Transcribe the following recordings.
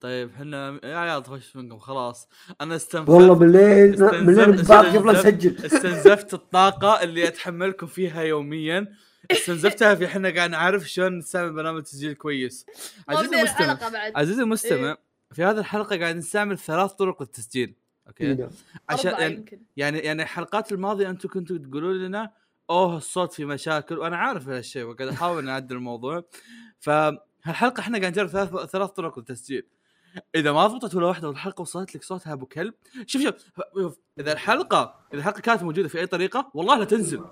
طيب إحنا يا عيال تخش منكم خلاص. أنا استنفذت والله بالليل استنزف- بالليل بعد قبل اسجل استنزفت الطاقة اللي أتحملكم فيها يوميا. استنزفتها في إحنا قاعد نعرف شلون نستعمل برنامج تسجيل كويس. عزيزي المستمع الحلقة عزيزي المستمع إيه. في هذه الحلقة قاعد نستعمل ثلاث طرق للتسجيل أوكي؟ نعم. عشان يعني يعني يعني الحلقات الماضية أنتم كنتوا تقولوا لنا أوه الصوت في مشاكل. وأنا عارف هالشيء وقاعد أحاول نعدل الموضوع. فهالحلقة إحنا قاعد نجرب ثلاث ثلاث طرق للتسجيل. إذا ما ضبطت ولا واحدة والحلقة وصلت لك صوتها أبو كلب شوف شوف شوف، إذا الحلقة إذا الحلقة كانت موجودة في أي طريقة والله لا تنزل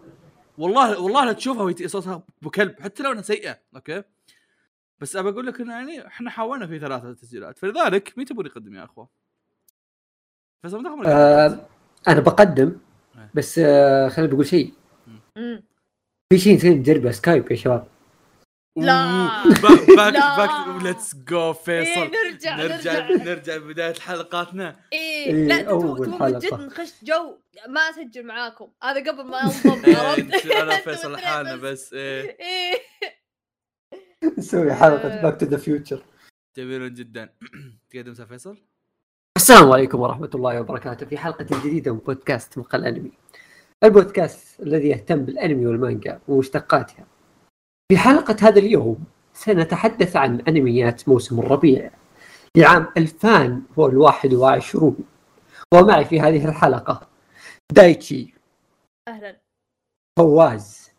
والله والله لا تشوفها وهي صوتها أبو كلب حتى لو إنها سيئة أوكي بس أبى أقول لك انه يعني إحنا حاولنا في ثلاثة تسجيلات فلذلك مين تبون يقدم يا أخوة؟ تاخذ آه أنا بقدم إيه. بس آه خليني بقول شيء. في شيء نسينا نجربه سكايب يا شباب لا. back لا. back let's go إيه فيصل نرجع نرجع نرجع. نرجع بدايه حلقاتنا. إيه إيه، لا حلقة. جد نخش جو ما أسجل معاكم. هذا قبل ما انضم إيه، عرفت؟ أنا فيصل لحالنا بس. بس إيه. إيه. نسوي حلقة. back to the future جميل جدا. تقدم سا فيصل؟ السلام عليكم ورحمة الله وبركاته. في حلقة جديدة من بودكاست مقهى الأنمي. البودكاست الذي يهتم بالأنمي والمانجا ومشتقاتها. في حلقة هذا اليوم سنتحدث عن أنميات موسم الربيع لعام 2021 ومعي في هذه الحلقة دايتشي. أهلا. فواز.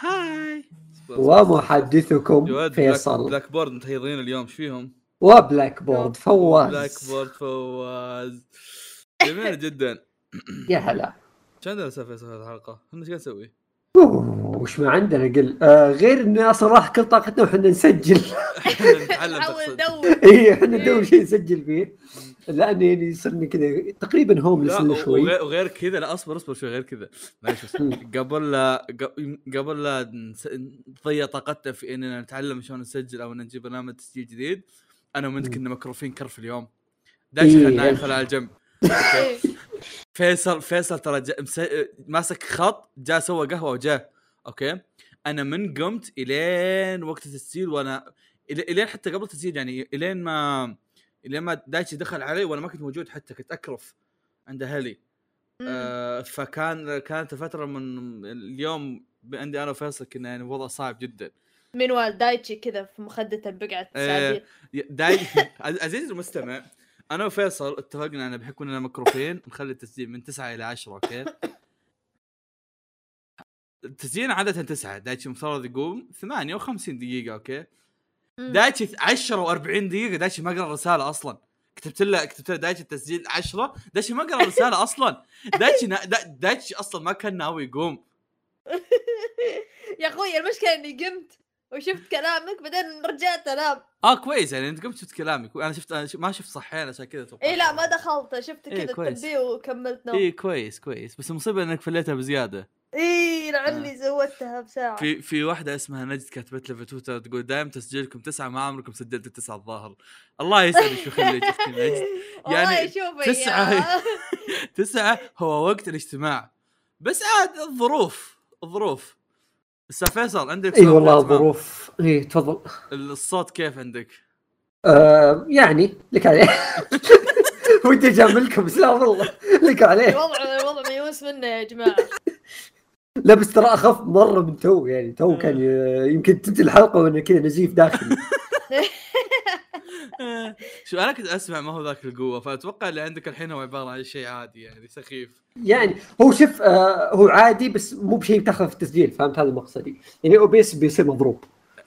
hi. ومحدثكم فيصل Blackboard متهيضين اليوم إيش فيهم؟ و Blackboard فواز. Blackboard فواز. جميل جدا. يا هلا. شو عندنا سا فيصل هذه الحلقة؟ إحنا إيش قاعد نسوي؟ أوه، وش ما عندنا قل. آه غير ان أصلا راح كل طاقتنا وحنا نسجل. إحنا نحاول ندور. إي إحنا ندور شيء نسجل فيه. لأن يعني صرنا كذا تقريبا هوملس شوي. وغير كذا لا أصبر أصبر شوي غير كذا. معلش. قبل لا قبل لا نضيع طاقتنا في إننا نتعلم شلون نسجل أو نجيب برنامج تسجيل جديد أنا وأنت. كنا مكروفين كرف اليوم. دايش إيه. خلنا نايم خلنا على جنب إيه. فيصل فيصل ترى. ماسك خط جاء سوى قهوة وجاء أوكي أنا من قمت إلين وقت التسجيل وأنا إلين حتى قبل التسجيل يعني إلين ما إلين ما دايتشي دخل علي وأنا ما كنت موجود حتى كنت أكرف عند أهلي. آه فكان كانت الفترة من اليوم عندي أنا وفيصل كنا يعني وضع صعب جدا من والدايتشي كذا في مخدته بقعه إيه. سعدية داي عز- عزيزي المستمع أنا وفيصل اتفقنا إن بحكم إننا مكروفين نخلي التسجيل من 9 إلى 10 أوكي؟ التسجيل عادة تسعة دايتشي مفترض يقوم 58 دقيقة أوكي. دايتشي 10 و40 دقيقة دايتشي ما قرأ الرسالة أصلا. كتبت له كتبت له دايتشي التسجيل 10 دايتشي ما قرأ الرسالة أصلا. دايتشي نا... دا- دايتشي أصلا ما كان ناوي يقوم. يا أخوي المشكلة إني قمت. وشفت كلامك بعدين رجعت انام آه كويس يعني أنت قمت شفت كلامي أنا شفت أنا ما شفت صحين عشان كذا توقعت. إي لا ما دخلت شفت إيه، كذا كويس. التنبيه وكملت نوم. إي كويس كويس. بس المصيبة إنك فليتها بزيادة. إي لعلي زودتها بساعة. في في واحدة اسمها نجد كتبت لي في تويتر تقول دائما تسجيلكم تسعة ما عمركم سجلتوا تسعة الظاهر. الله يسعدك شو يخليك أختي نجد. يعني يا- تسعة هو وقت الاجتماع. بس عاد الظروف الظروف. بس يا فيصل عندك اي والله. ظروف. اي تفضل. الصوت كيف عندك؟ آه يعني لك عليه. ودي اجاملكم بس لا والله. لك عليه. الوضع الوضع ميؤوس منه يا جماعة. لا بس ترى أخف مرة من تو يعني. تو كان ي- يمكن تنتهي الحلقة وأنا كذا نزيف داخلي. شو أنا كنت أسمع ما هو ذاك القوة فأتوقع اللي عندك الحين هو عبارة عن شيء عادي يعني سخيف. يعني هو شوف آه هو عادي بس مو بشيء تاخذه في التسجيل فهمت هذا مقصدي يعني اوبيس بيصير مضروب.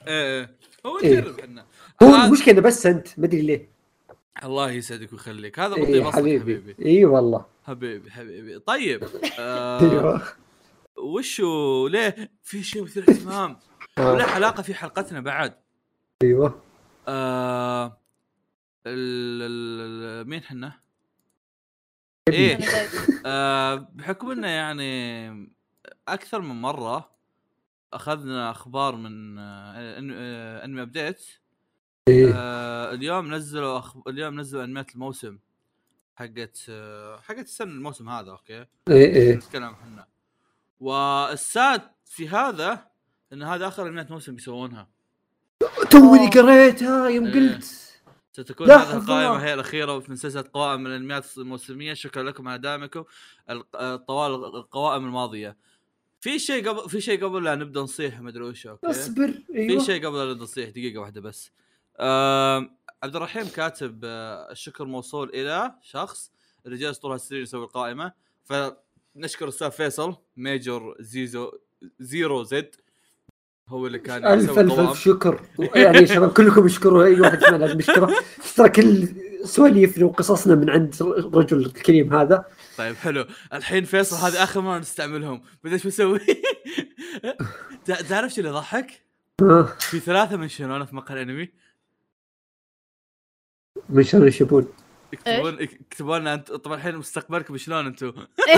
إيه هو إيه. نجرب إحنا. هو المشكلة بس أنت ما أدري ليه. الله يسعدك ويخليك. هذا إيه بطيء حبيبي حبيبي. حبيبي. إي والله. حبيبي حبيبي. طيب آه أيوه. وشو ليه في شيء مثير اهتمام؟ آه، علاقة في حلقتنا بعد. أيوه. آه ال ال مين حنا؟ إيه. آه بحكم إنه يعني أكثر من مرة أخذنا أخبار من آه آه، أنمي update. آه اليوم نزلوا أخ... اليوم نزلوا أنميات الموسم حقت آه حقت السنة الموسم هذا أوكي؟ إيه إيه. نتكلم إحنا والساد في هذا إن هذا آخر أنميات موسم بيسوونها توني قريتها يوم إيه. قلت. ستكون هذه القائمة. هي الأخيرة من سلسلة قوائم الأنميات الموسمية. شكرا لكم على دعمكم آه، طوال القوائم الماضية. في شيء قبل في شيء قبل لا نبدأ نصيح ما أدري وش أوكي؟ اصبر في أيوه. شيء قبل لا نبدأ نصيح دقيقة واحدة بس. آم، عبد الرحيم كاتب آه، الشكر موصول إلى شخص اللي جالس طول هالسنين يسوي القائمة. فنشكر الأستاذ فيصل ميجور zero zero Z. هو اللي كان ألف ألف الف شكر. يعني يا شباب كلكم اشكروا اي واحد فينا لازم نشكره ترى كل سواليفنا وقصصنا من عند الرجل الكريم هذا. طيب حلو. الحين فيصل هذه آخر مرة نستعملهم. بدي إيش بسوي؟ تع- تعرف شو اللي يضحك؟ آه، في ثلاثة من شنونه في مقهى الأنمي. من شلون يشوفون يكتبون يكتبون لنا انت طبعا الحين مستقبلكم شلون أنتم؟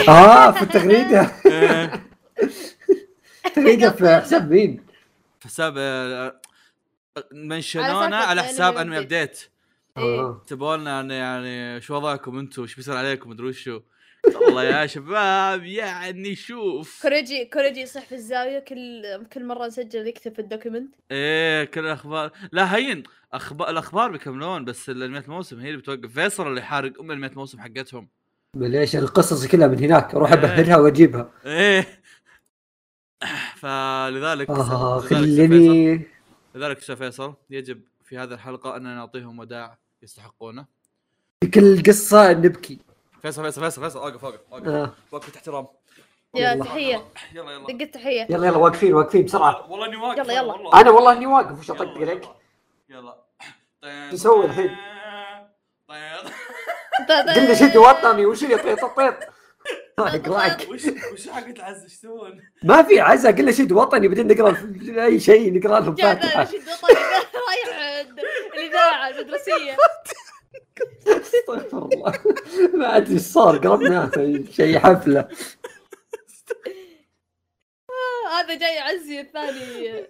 آه في التغريدة. إيه، تغريدة في حساب مين؟ في حساب آه، من شنونه سالفة على حساب أنمي انمي update. إيه. يكتبون لنا يعني- يعني شو وضعكم أنتم؟ وش بيصير عليكم؟ مدري وشو؟ والله يا شباب يعني شوف. كوريجي كوريجي يصح في الزاوية كل كل مرة نسجل يكتب في ال document. إيه كل الاخبار لا هين أخبار الأخبار بيكملون بس الانميات الموسم هي اللي بتوقف. فيصل اللي حارق أم الانميات الموسم حقتهم. ليش؟ القصص كلها من هناك. أروح إيه. أبهرها وأجيبها. إيه. فلذلك آه لذلك فيصل خليني لذلك أستاذ فيصل يجب في هذه الحلقة اننا نعطيهم وداع يستحقونه. في كل قصة نبكي. فيصل فيصل فيصل فيصل أوقف أوقف أوقف. آه. وقف احترام يا يلا. تحية. يلا يلا. دقة تحية. يلا يلا واقفين واقفين بسرعة. والله إني واقف يلا، يلا. والله. أنا والله إني واقف وش اطق يلا، لك يلا. شو تسوي الحين؟ طيب. قلنا شد وطني وش اللي طيط طيط؟ اقرأك وش وش حقت عز إيش؟ ما في عزة قلنا شد وطني بعدين نقرأ أي شيء نقرأ لهم فاتحة. رشيد وطني رايح عند الإذاعة المدرسية. استغفر الله. ما أدري إيش صار قربنا شيء حفلة. هذا جاي عزي الثاني.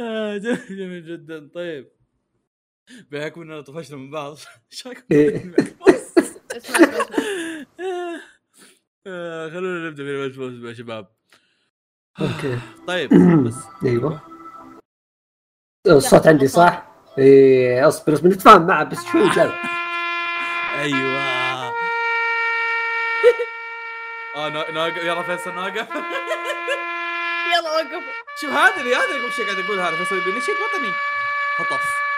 آه، جميل جدا. طيب. بحكم إننا طفشنا من بعض. إيش خلونا نبدأ بالمجموع يا شباب. أوكي. طيب بس. أيوه. الصوت عندي صح؟ إيه أصبر أصبر نتفاهم معه بس شوي جاي. أيوه. آه نا- ناقف. يلا فيصل ناقف. يلا وقف. شوف هذا اللي هذا اللي قبل شوي قاعد يقول هذا فيصل يقول نشيد وطني. خطف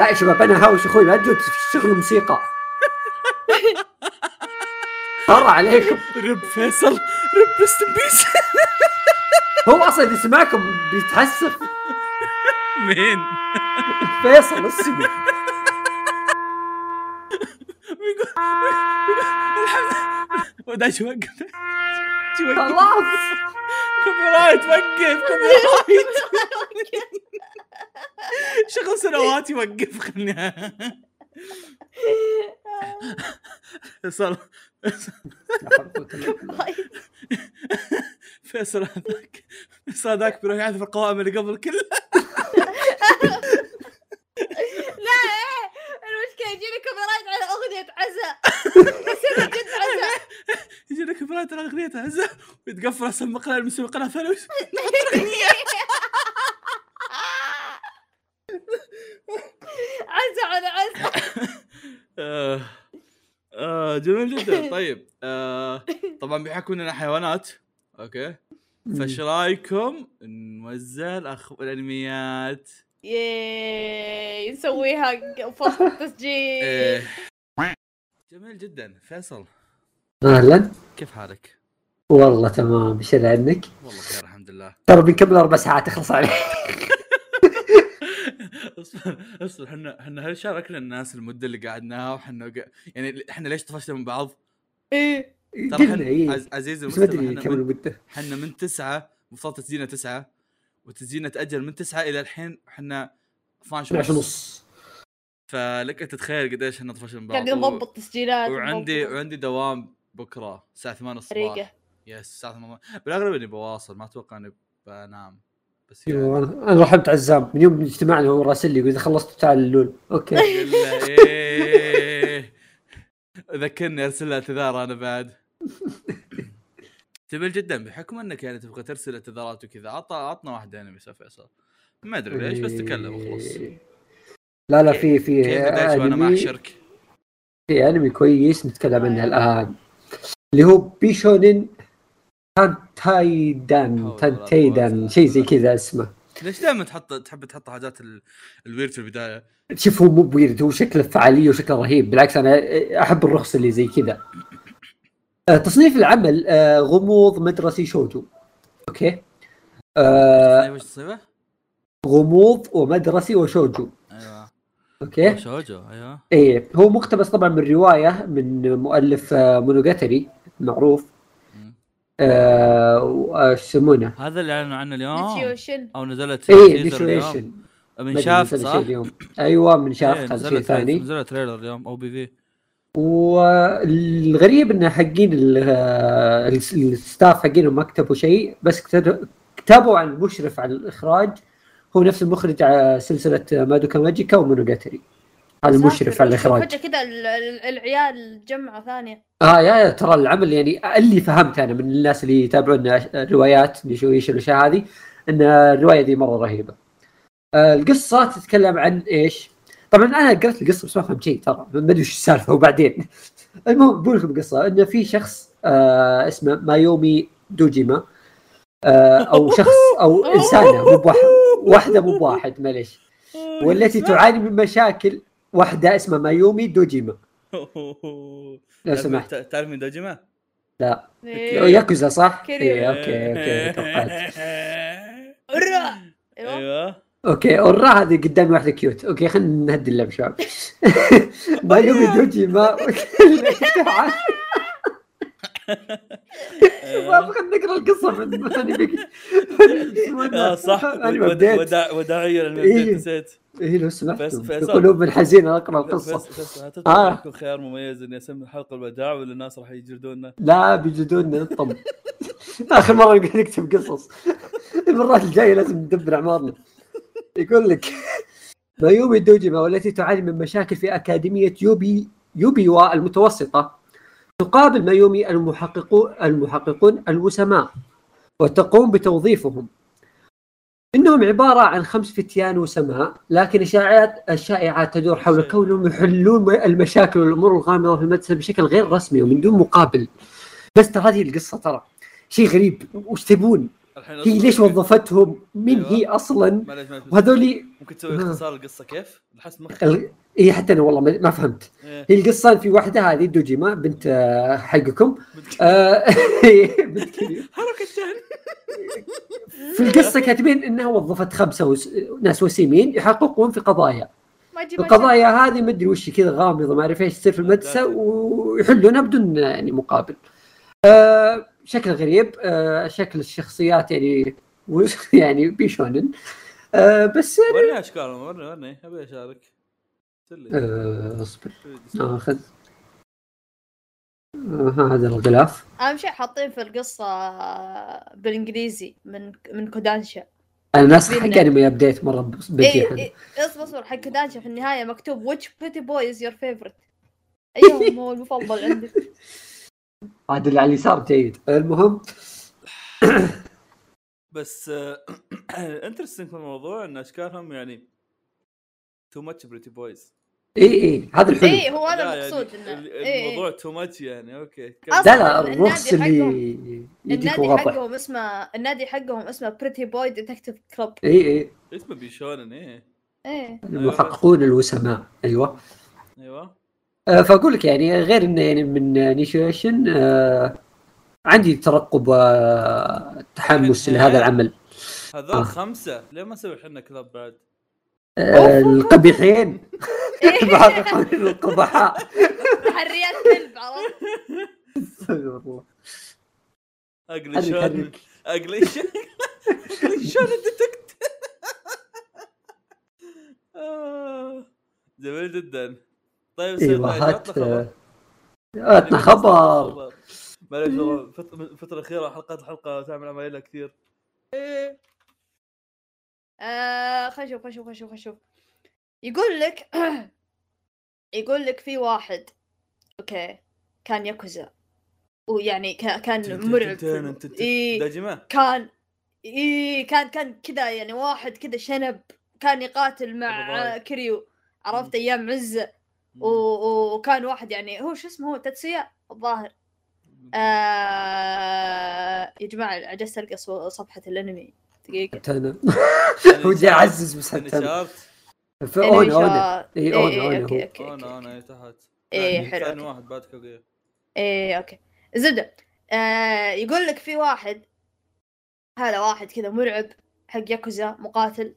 لا يا شباب أنا هاوش أخوي لا تجون تشتغلوا موسيقى. ترى عليكم رب فيصل رب بس بيس هو أصلا اللي سمعكم بيتحسف. مين؟ فيصل اسمه. بيقول الحمد وداش وقف؟ خلاص. كوبي رايت وقف كوبي رايت سنوات يوقف خلني فيصل فيصل هذاك فيصل هذاك بيروح يعرف القوائم اللي قبل كلها لا إيه المشكلة يجيني كوبي رايت على أغنية عزا يصير جد عزا يجي لك برايت على أغنية عزة. ويتقفل اسم مقنع المسوي قناة ثانية عزا على عزا آه آه جميل جدا. طيب آه طبعا بحكم إننا حيوانات. أوكي. فايش رأيكم نوزع الأخ... الأنميات؟ ياي نسويها فوق التسجيل. إيه. جميل جدا. فيصل. أهلا. كيف حالك؟ والله تمام. إيش عنك؟ والله بخير الحمد لله. ترى بنكمل أربع ساعات أخلص عليك. اصبر اصبر إحنا إحنا هل شاركنا الناس المدة اللي قعدناها وحنا قا... يعني إحنا ليش طفشنا من بعض؟ إيه ترى قلنا إحنا إيه. عز... عزيزي المستمع إحنا من... المدة. إحنا من تسعة المفروض تسجيلنا تسعة وتسجيلنا تأجل من تسعة إلى الحين إحنا 12 12 ونص. ونص فلك أنت تتخيل قديش إحنا طفشنا من بعض. قاعدين نضبط تسجيلات وعندي وعندي دوام بكرة الساعة 8 الصباح. يس الساعة 8 بالأغلب إني بواصل ما أتوقع إني بنام. بس يعني. أيوه أنا أنا رحمت عزام. من يوم اجتماعنا هو راسل لي يقول إذا خلصت تعال اللول. أوكي. إيه. ذكرني أرسل له اعتذار أنا بعد. جميل جدا بحكم إنك يعني تبغى ترسل اعتذارات وكذا عطى عطنا واحدة انمي يا فيصل ما أدري ليش بس تكلم وخلاص إيه. لا لا في في وأنا أنمي. في أنمي كويس نتكلم عنه الآن. اللي هو بيشونين تانتايدان قوة شيء زي كذا اسمه. ليش دائما تحط تحب تحط حاجات ال- ال weird في البداية؟ شوف هو مو ب weird هو شكله فعالية وشكله رهيب. بالعكس أنا أحب الرخص اللي زي كذا. آه، تصنيف العمل آه، غموض مدرسي شوجو أوكي؟ آه، وش تصنيفه؟ غموض ومدرسي وشوجو أيوه. أوكي؟ شوجو أيوه. إيه هو مقتبس طبعا من رواية من مؤلف آه، مونوجاتري معروف. مم. آه، وش يسمونه. هذا اللي أعلنوا عنه اليوم. أو نزلت اليوم. نيشويشن من شاف صح؟ اليوم. أيوه من إيه، شاف هذا شيء نزلت ثاني. نزلت trailer اليوم أو PV. والغريب إن حقين ال- آه، ال staff حقينهم ما كتبوا شيء بس كتب- كتبوا عن المشرف على الإخراج. هو نفس المخرج على سلسلة مادوكا ماجيكا ومونوجاتري. هذا المشرف على الاخراج فجأة كذا ال- ال- العيال جمعه ثانية. آه يا يا ترى العمل يعني اللي فهمت أنا من الناس اللي يتابعون الروايات نيشويش الأشياء هذه إن الرواية دي مرة رهيبة. آه القصة تتكلم عن إيش؟ طبعا أنا قرأت القصة بس ما فهمت شيء ترى ما أدري وش السالفة وبعدين. المهم بقول لكم القصة انه في شخص آه اسمه مايومي دوجيما آه أو شخص أو انسانه مو بواحد واحدة مو بواحد معليش. والتي تعاني من مشاكل واحدة اسمها مايومي دوجيما. لو سمحت. تعرف مين دوجيما؟ إيه. ياكوزا صح؟ كيريو. إيه okay okay توقعت. هرا أيوه. okay أورا هذه قدامي واحدة cute. Okay خلينا نهدي اللعب شباب. مايومي دوجيما شباب خلينا نقرأ القصة من آه صح. وداعية إيه. للمبدأ نسيت. إيه لو فيصل- فيصل. قلوب حزينه أقرأ القصة. بس بس آه. يكون خيار مميز إني أسمي الحلقة الوداع ولا الناس راح يجلدونا لا بيجلدونا نطم. آخر مرة نقعد نكتب قصص. المرات الجاية لازم ندبر أعمارنا. يقول لك مايومي دوجيما والتي تعاني من مشاكل في أكاديمية يوبي يوبيوا المتوسطه تقابل مايومي المحققون المحققون الوسماء وتقوم بتوظيفهم. إنهم عبارة عن خمس فتيان وسماء لكن الشائعات الشائعات تدور حول كونهم يحلون المشاكل والأمور الغامضة في المدرسة بشكل غير رسمي ومن دون مقابل بس ترى هذه القصة ترى شيء غريب وش تبون؟ هي ليش وظفتهم؟ مين أيوة. هي أصلا؟ وهذولي ممكن تسوي آه. اختصار القصة كيف؟ لحس مخي ال... إي حتى أنا والله ما فهمت إيه. هي القصة في واحدة هذه دوجيما بنت آه، حقكم بنت- آه، بنت كبيرة. حركة في القصة كاتبين إنها وظفت خمسة وس... ناس وسيمين يحققون في قضايا. ما تجيب القضايا هذه ما أدري وش كذا غامضة ما أعرف إيش تصير في المدرسة ويحلونها بدون يعني مقابل. آه شكل غريب. آه شكل الشخصيات يعني يعني بيشونن. آه بس ورني أشكالهم ورني ورني أبي أشارك. آه اصبر. ناخذ. هذا الغلاف. أهم شيء حاطين في القصة بالإنجليزي من من كودانشا. أنا ناسخ حق. انمي أبديت مرة الحين. إي اصبر اصبر حق. كودانشا في النهاية مكتوب which pretty boy is your favorite? ايهم هو المفضل عندك. هذا اللي على اليسار جيد. المهم. بس interesting في الموضوع إن أشكالهم يعني too much pretty boys اي اي هذا الحلو. اي هو هذا المقصود إنه إيه، إيه. الموضوع too much يعني okay لا لا الرخص اللي يجيك النادي حقهم اسمه النادي حقهم اسمه Pretty Boy Detective Club اي اي اسمه بيشونن إيه. إيه. المحققون الوسماء. أيوه. أيوه. آه، فأقول لك يعني غير إنه يعني من نيشويشن آه عندي ترقب وتحمس من لهذا؟ العمل. هذول آه. خمسة. ليه ما نسوي إحنا club بعد؟ القبيحين. المحققون القبحاء. تحريات club عرفت؟ استغفر الله. أقلي شلون؟ ال detect؟ آه، جميل جدا. طيب إيوه سيد عطنا هات خبر. عطنا خبر. الفت- الفترة الأخيرة حلقات الحلقة تعمل عمايلها كثير. آه خلينا نشوف خلينا نشوف خلينا نشوف خلينا نشوف يقول لك يقول لك في واحد أوكي كان ياكوزا. ويعني كا- كان مرعب. إيه كان اي كان كان كذا يعني واحد كذا شنب كان يقاتل مع كريو. عرفت. أيام عزه وكان واحد يعني هو شو اسمه؟ هو تتسيا الظاهر. آه يا جماعة عجزت ألقى صفحة الأنمي. دقيقة. حتى أنا يعني ودي شارت- أعزز بس يعني حتى أنا شارت. في اونا اونا شا- اي إيه، إيه، أوكي هو أوكي أنا أوكي. أنا تحت. إيه، ثاني- حلو، ثاني. واحد بعد كوغيا إيه أوكي. زبدة. آه يقول لك في واحد هذا واحد كذا مرعب حق ياكوزا مقاتل.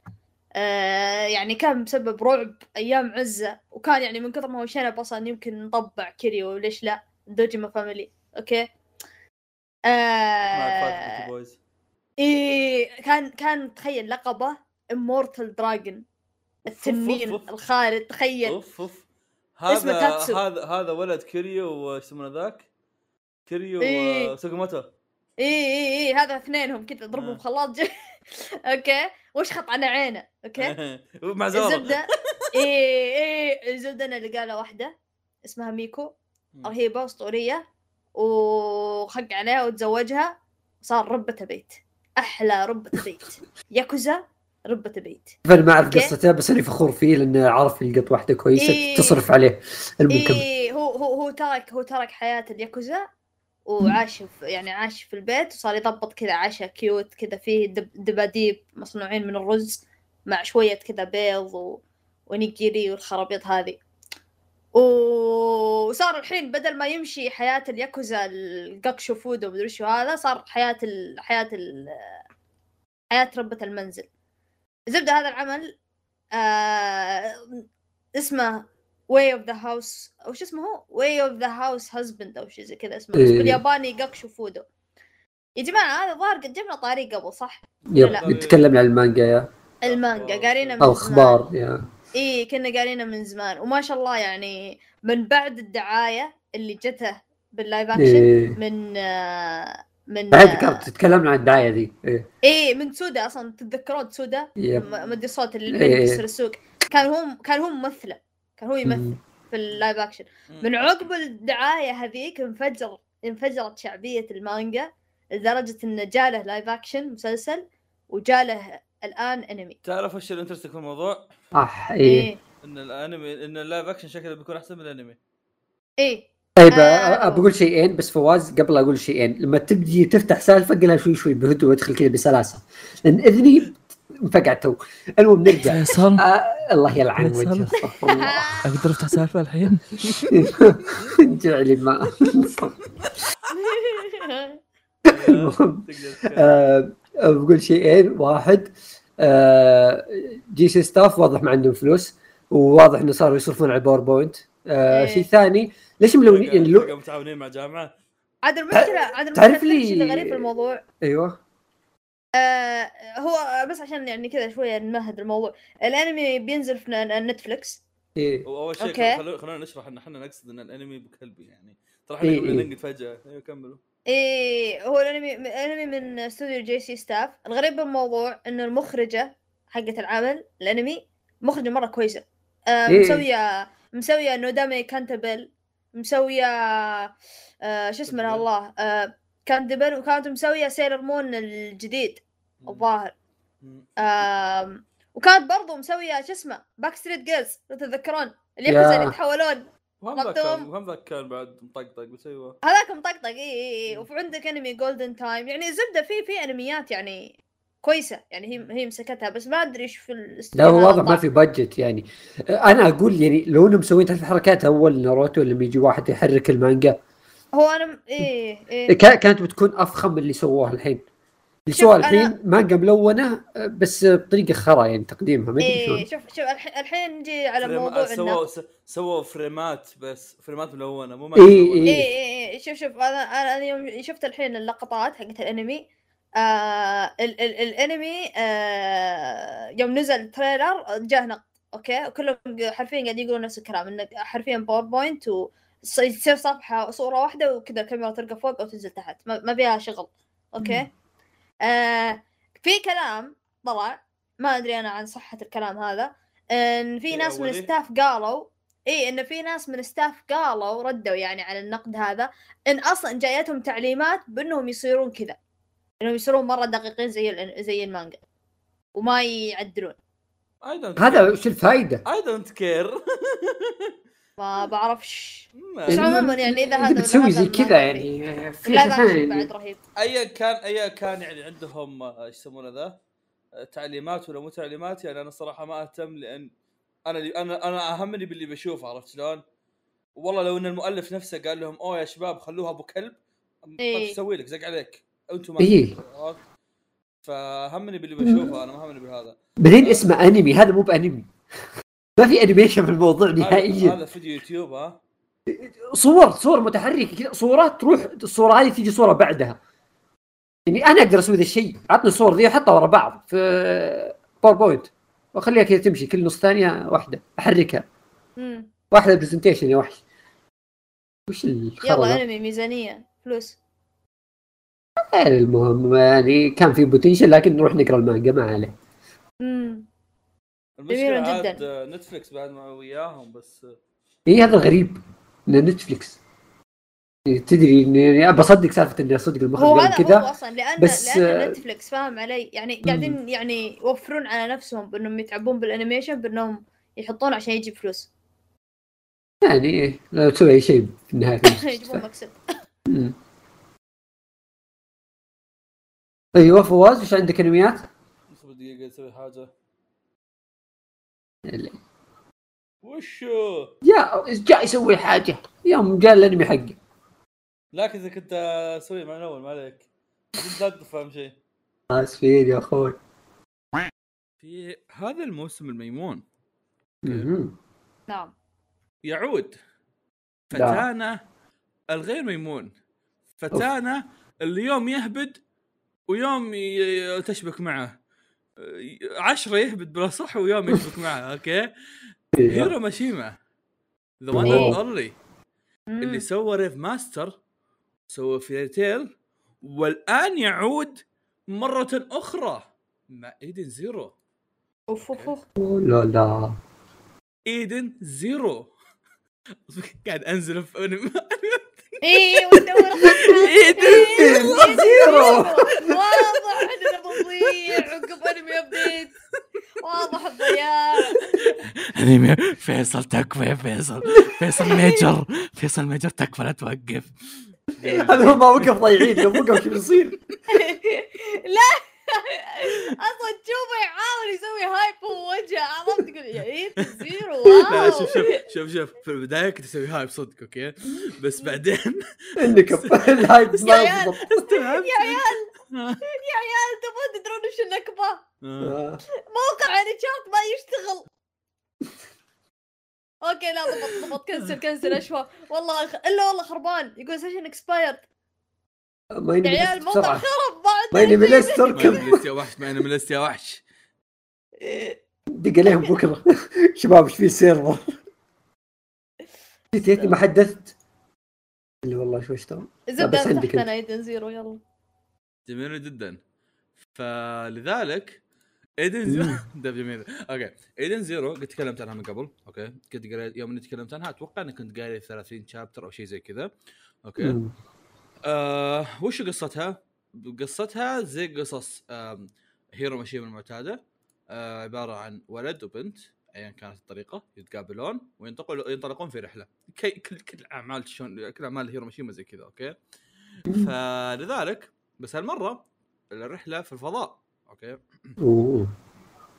آه يعني كان مسبب رعب أيام عزة وكان يعني من كثر ما هو شنب أصلا يمكن نطبع كيريو ليش لا؟ دوجيما family okay. آه إيه كان كان تخيل لقبة immortal dragon التنين. الخالد تخيل. أوف أوف. هذا. هذا هذا ولد كيريو وش يسمونه ذاك؟ كيريو إيه. وسوكوموتو إي إي إي هذا اثنينهم كذا ضربوا آه. بخلاط. Okay. وش خط على عينه؟ أوكي. مع الزبدة. إي إي الزبدة أنا اللي قالها واحدة. اسمها ميكو. رهيبة أسطورية. وخق عليها وتزوجها. صار ربة بيت. أحلى ربة بيت ياكوزا ربة بيت فانا ما أعرف. قصته بس أنا فخور فيه لأنه عرف يلقط واحدة كويسة إيه. تصرف عليه المكمل اي هو هو هو ترك هو ترك حياة الياكوزا وعاش في يعني عاش في البيت وصار يضبط كذا عشاء cute كذا فيه دب دباديب مصنوعين من الرز مع شوية كذا بيض و... ونيجيري والخرابيط هذه وصار الحين بدل ما يمشي حياة الياكوزا القاكشو فودو مدري شو هذا صار حياة ال... حياة ال... حياة ربة المنزل. زبدة هذا العمل آه... اسمه Way of the House أو شو اسمه هو؟ Way of the House Husband أو شيء زي كذا اسمه إيه. بالياباني قاكشو فودو يا جماعة هذا ظاهر قد جبنا طاري قبل صح؟ yep لا. نتكلم عن المانجا يا. المانجا قارينا من أو زمان. أخبار يا. اي كنا قارينا من زمان. وما شاء الله يعني من بعد الدعاية اللي جته بال live action إيه. من آه، من بعد آه، ذكرت تتكلمنا عن الدعاية ذي؟ إيه. إيه من تسودا أصلا. تتذكرون تسودا؟ مدي صوت اللي إيه. بيكسر السوق. كان هو كان هو ممثلة. كان هو يمثل مم. في ال live action من عقب الدعاية هذيك انفجر انفجرت شعبية المانجا لدرجة إنه جاله live action مسلسل وجاله الآن انمي تعرف وش ال interesting في الموضوع؟ اح إيه. إيه. إن الانمي إن ال live action شكله بيكون أحسن من الانمي. إيه. طيب آه. آه. بقول شيئين بس فواز قبل أقول شيئين. لما تبدي تفتح سالفة قلها شوي شوي بهدوء وادخل كذا بسلاسة. لأن إذني انفقعت تو. المهم نرجع. فيصل. آه الله يلعن. وجهه أقدر أفتح سالفة الحين؟ جعلي ما بقول شيئين واحد. آه، J.C. Staff واضح ما عندهم فلوس وواضح إنه صاروا يصرفون على ال PowerPoint آه، إيه. شيء ثاني ليش ملونين يعني لو... متعاونين مع جامعة. عاد المشكلة عاد المشكلة تعرف لي- الشيء الغريب في الموضوع. أيوه. آه هو بس عشان يعني كذا شوية نمهد الموضوع. الأنمي بينزل في Netflix إيه. واول شيء. خلونا نشرح إن إحنا نقصد إن الأنمي بكلبي يعني. ترى إحنا إيه، قبل إيه. ننقد فجأة. أيوه كملوا. إيه هو الأنمي الأنمي من استوديو J.C. Staff الغريب بالموضوع إنه المخرجة حقت العمل الأنمي مخرجة مرة كويسة آه إيه. مسوية مسوية Nodame Cantabile مسوية آه شو اسمه. الله آه Cantabile وكانت مسوية Sailor Moon الجديد الظاهر. آم، وكانت برضو مسوية شو اسمه Back Street Girls لو تتذكرون. اللي يتحولون وهم ذاك. كان وهم ذاك كان بعد مطقطق بس أيوه. هذاك مطقطق اي اي اي وفي عندك انمي Golden Time يعني زبدة في في انميات يعني كويسة. يعني هي هي مسكتها بس ما أدري إيش في لا هو واضح ما. في budget يعني. أنا أقول يعني لو إنهم مسوين تحت الحركات أول ناروتو لما يجي واحد يحرك المانجا. هو أنا إيه إيه. كا- كانت بتكون أفخم من اللي سووها الحين. أنا- الحين مانجا ملونه بس بطريقة خرا يعني تقديمها ما أدري شلون. شوف شوف الحين الحين نجي على frame- موضوع سووا سووا فريمات بس فريمات ملونة مو ما إيه، سووا- إيه. إيه إيه إيه شوف شوف أنا أنا أنا يوم شفت الحين اللقطات حقت الأنمي آه ال ال الأنمي آه يوم نزل trailer جاه نقد okay؟ وكلهم حرفيا قاعد يقولون نفس الكلام إنه حرفيا PowerPoint وتصير صفحة صورة واحدة وكذا الكاميرا تلقى فوق أو تنزل تحت ما, ما فيها شغل okay؟ آه في كلام طلع ما أدري أنا عن صحة الكلام هذا. إن في إيه، ناس من؟ ال staff قالوا اي إن في ناس من ال staff قالوا ردوا يعني على النقد هذا إن أصلا جايتهم تعليمات بأنهم يصيرون كذا. إنهم يصيرون مرة دقيقين زي زي المانجا. وما يعدلون. هذا وش الفائده؟ I don't care ما بعرفش. بس عموما يعني إذا هذا بتسوي زي كذا. يعني. في لا بعد. رهيب. ايا كان ايا كان يعني عندهم آه، إيش يسمونه ذا؟ آه، تعليمات ولا مو تعليمات. يعني أنا صراحة ما أهتم لأن أنا اللي أنا أنا أهمني باللي بشوفه عرفت شلون؟ والله لو إن المؤلف نفسه قال لهم أوه يا شباب خلوها أبو كلب. طيب إيه. إيش أسوي لك؟ زق عليك. أنتم ما إيه. فهمني باللي بشوفه أنا ما همني بهذا بعدين اسمه أنمي هذا مو بأنمي. ما في animation في الموضوع نهائيا. هذا فيديو يوتيوب ها؟ صور صور متحركة كذا صورات تروح الصورة هذه تيجي صورة بعدها. يعني أنا أقدر أسوي ذا الشيء. عطني الصور ذي احطها ورا بعض في PowerPoint وأخليها كذا تمشي كل نص ثانية واحدة. أحركها. مم. واحدة presentation يا وحش. وش الخرا يلا؟ أنمي ميزانية فلوس. المهم يعني كان في potential لكن نروح نقرأ المانجا ما عليه. امم المشكلة عاد جداً. Netflix بعد ما وياهم بس اي هذا الغريب ان Netflix تدري اني ابى اصدق سالفة إني أصدق المخرج هو قال هذا هو كذا أصلا لأن بس، لأن آه، Netflix فاهم علي يعني قاعدين يعني يوفرون على نفسهم بأنهم يتعبون بال animation بأنهم يحطون عشان يجيب فلوس يعني إيه، لو تسوي أي شيء في النهاية يجيبون. مكسب. أيوه فواز إيش عندك أنميات؟ دقيقه أسوي حاجة. وشو؟ جاء جاء يسوي حاجة. يوم جاء الانمي حقه. لكن إذا كنت أسوي مع الأول ما عليك. لا تفهم شيء. اسفين يا أخوي. في هذا الموسم الميمون. نعم. يعود. فتانا الغير ميمون. فتانا اللي يوم يهبد ويوم تشبك معه. عشرة يهبد بلا صح ويوم يشبك معه أوكي؟ هيرو ماشيما. the one. only مم. اللي سوى Rave Master سوى Fairy Tail والآن يعود مرة أخرى مع Edens Zero أوف أوف أوف. لا لا. Edens Zero قاعد أنزل في إيه وندور Edens Zero. واضح اننا بنضيع عقب أنمي update. واضح الضياع. أنمي فيصل تكفى يا فيصل. فيصل ميجر فيصل ميجر تكفى لا توقف. هذا هو ما وقف ضايعين لو وقف شو بيصير؟ لا. أصلا تشوفه يحاول يسوي هايب فوق وجهه. عرفت؟ تقول يا عيد زيرو واو. شوف شوف شوف شوف. في البداية كنت أسوي هايب صدق أوكي؟ بس بعدين إنك الهايب يا عيال. يا عيال يا عيال تبون تدرون وش النكبة. آه. موقع يعني شات ما يشتغل. okay لا ضبط ضبط. cancel cancel أشوى. والله. إلا والله خربان. يقول session expired ما يا عيال الموقع بسرعة. خرب بعد ما ما تركب يا وحش ما أنا ملست يا وحش. دق عليهم بكرة. شباب إيش في server نسيت ما حدثت. اللي والله شو اشتغل زبدة بس عندك Edens Zero يلا. جميل جدا. فلذلك Edens Zero. ده جميل. okay. Edens Zero قد تكلمت عنها من قبل. أوكي. كنت قريت يوم إني تكلمت عنها أتوقع إني كنت قاري 30 chapter أو شيء زي كذا. okay. مم. آه وش قصتها؟ قصتها زي قصص آم، هيرو ماشيما المعتاده آه عبارة عن ولد وبنت ايا كانت الطريقة يتقابلون وينطلقون ينطلقون في رحلة كل كل أعمال شون كل أعمال هيرو ماشيما زي كذا okay فلذلك بس هالمرة الرحلة في الفضاء أوكي.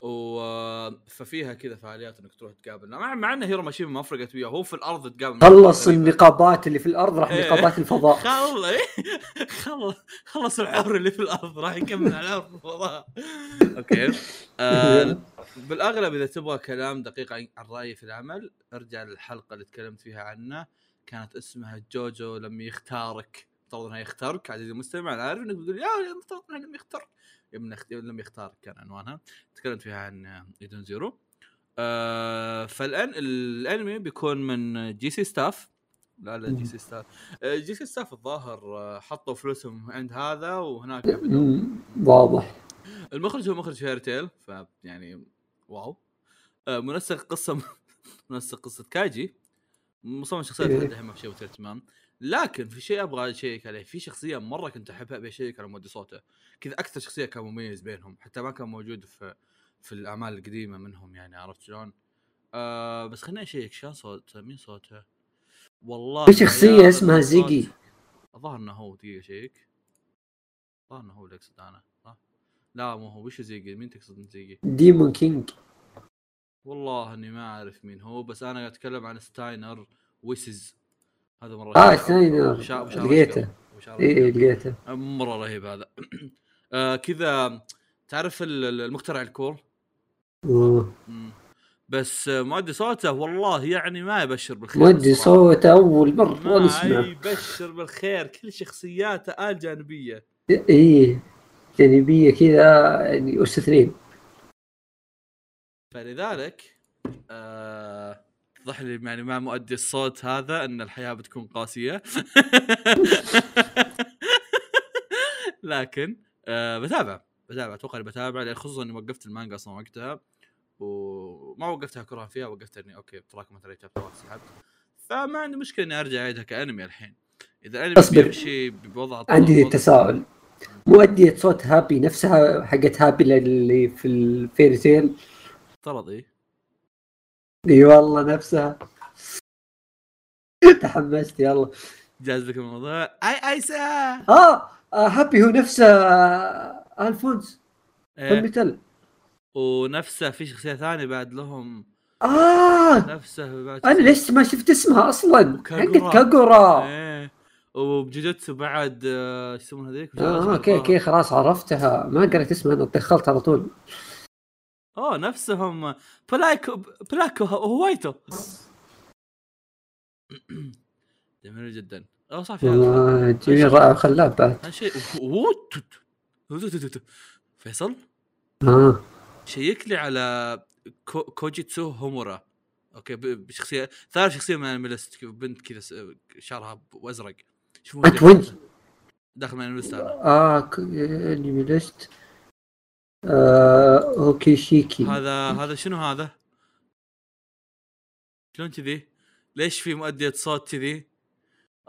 و ففيها كذا فعاليات إنك تروح تقابل. مع مع إن هيرو ماشيما ما فرقت وياه هو في الأرض تقابل. خلص. النقابات اللي في الأرض راح إيه. نقابات الفضاء. خل خلص خلص العمر اللي في الأرض راح يكمل على في الفضاء. okay. آه بالأغلب إذا تبغى كلام دقيق عن رأيي في العمل ارجع للحلقة اللي تكلمت فيها عنه كانت اسمها جوجو لما يختارك. افترض انه يختارك. عزيزي المستمع أنا عارف إنك بتقول يا افترض انه لم يختار لما يخت- لم يختارك كان عنوانها. تكلمت فيها عن Edens Zero. آه فالآن الأنمي بيكون من J.C.Staff. لا لا J.C.Staff. آه، J.C.Staff الظاهر آه، حطوا فلوسهم عند هذا وهناك. واضح. المخرج هو مخرج Fairy Tail فيعني wow. آه، منسق قصة منسق قصة كاجي مصمم شخصية إيه. لحد الحين ما في شيء اهتمام لكن في شيء أبغى أ check عليه في شخصية مرة كنت أحبها ابي ا check على مؤدي صوته كذا أكثر شخصية كان مميز بينهم حتى ما كان موجود في في الأعمال القديمة منهم يعني عرفت شلون؟ آه بس خليني أ check شلون صوته مين صوته؟ والله في شخصية يا اسمها زيجي. الظاهر إنه هو دقيقة check الظاهر إنه هو اللي اقصد أنا صح؟ لا مو هو وش زيجي مين تقصد من زيجي؟ Demon King والله إني ما أعرف مين هو بس أنا أتكلم عن ستاينر Weisz هذا مرة آه وشا- لقيته. إيه لقيته. مرة رهيب هذا. آه كذا تعرف ال- ال- المخترع الكور. بس آه، مؤدي صوته والله يعني ما يبشر بالخير الصراحة. صوته أول ما نسمع يبشر بالخير كل شخصياته آل جانبيه إيه جانبية كذا يعني اس اثنين فلذلك آه اتضح لي يعني مع مؤدي الصوت هذا إن الحياة بتكون قاسية. لكن آه بتابع بتابع أتوقع إني بتابع لأن خصوصا إني وقفت المانجا أصلا وقتها وما وقفتها كرها فيها وقفت إني okay تراكمت علي chapter سحبت. فما عندي مشكلة إني أرجع اعيدها كأنمي الحين. إذا الانمي أصبر. بيمشي بوضع عندي تساؤل. مؤدية صوت هابي نفسها حقت هابي اللي في ال Fairy Tail؟ افترض إيه. إي والله نفسها. تحمست يلا. جاز لك الموضوع. أي ايسا آه, آه هابي هو نفسه آه ألفونس. إيه. فالمثل ونفسه في شخصية ثانية بعد لهم. آه. نفسه بعد أنا ليش ما شفت اسمها أصلا. حقت كاغورا إيه. وبجوجوتسو بعد آه، إيش يسمونها هذيك؟ آه أوكي أوكي خلاص عرفتها. ما قريت اسمها أنا دخلت على طول. اوه نفسهم. بلايكو بلاكو هوايتو جميل جدا. آه صح في جميل رائع خلاب بعد. شيء. فيصل؟ آه. شيك لي على كو... كوجيتسو هومورا. أوكي بشخصيه ثالث شخصية من انمي ليست بنت كذا شعرها وأزرق. شوفوا وين؟ داخل من انمي ليست آه انمي ليست آه أوكي شيكي هذا هذا شنو هذا؟ شلون كذي؟ ليش في مؤدية صوت كذي؟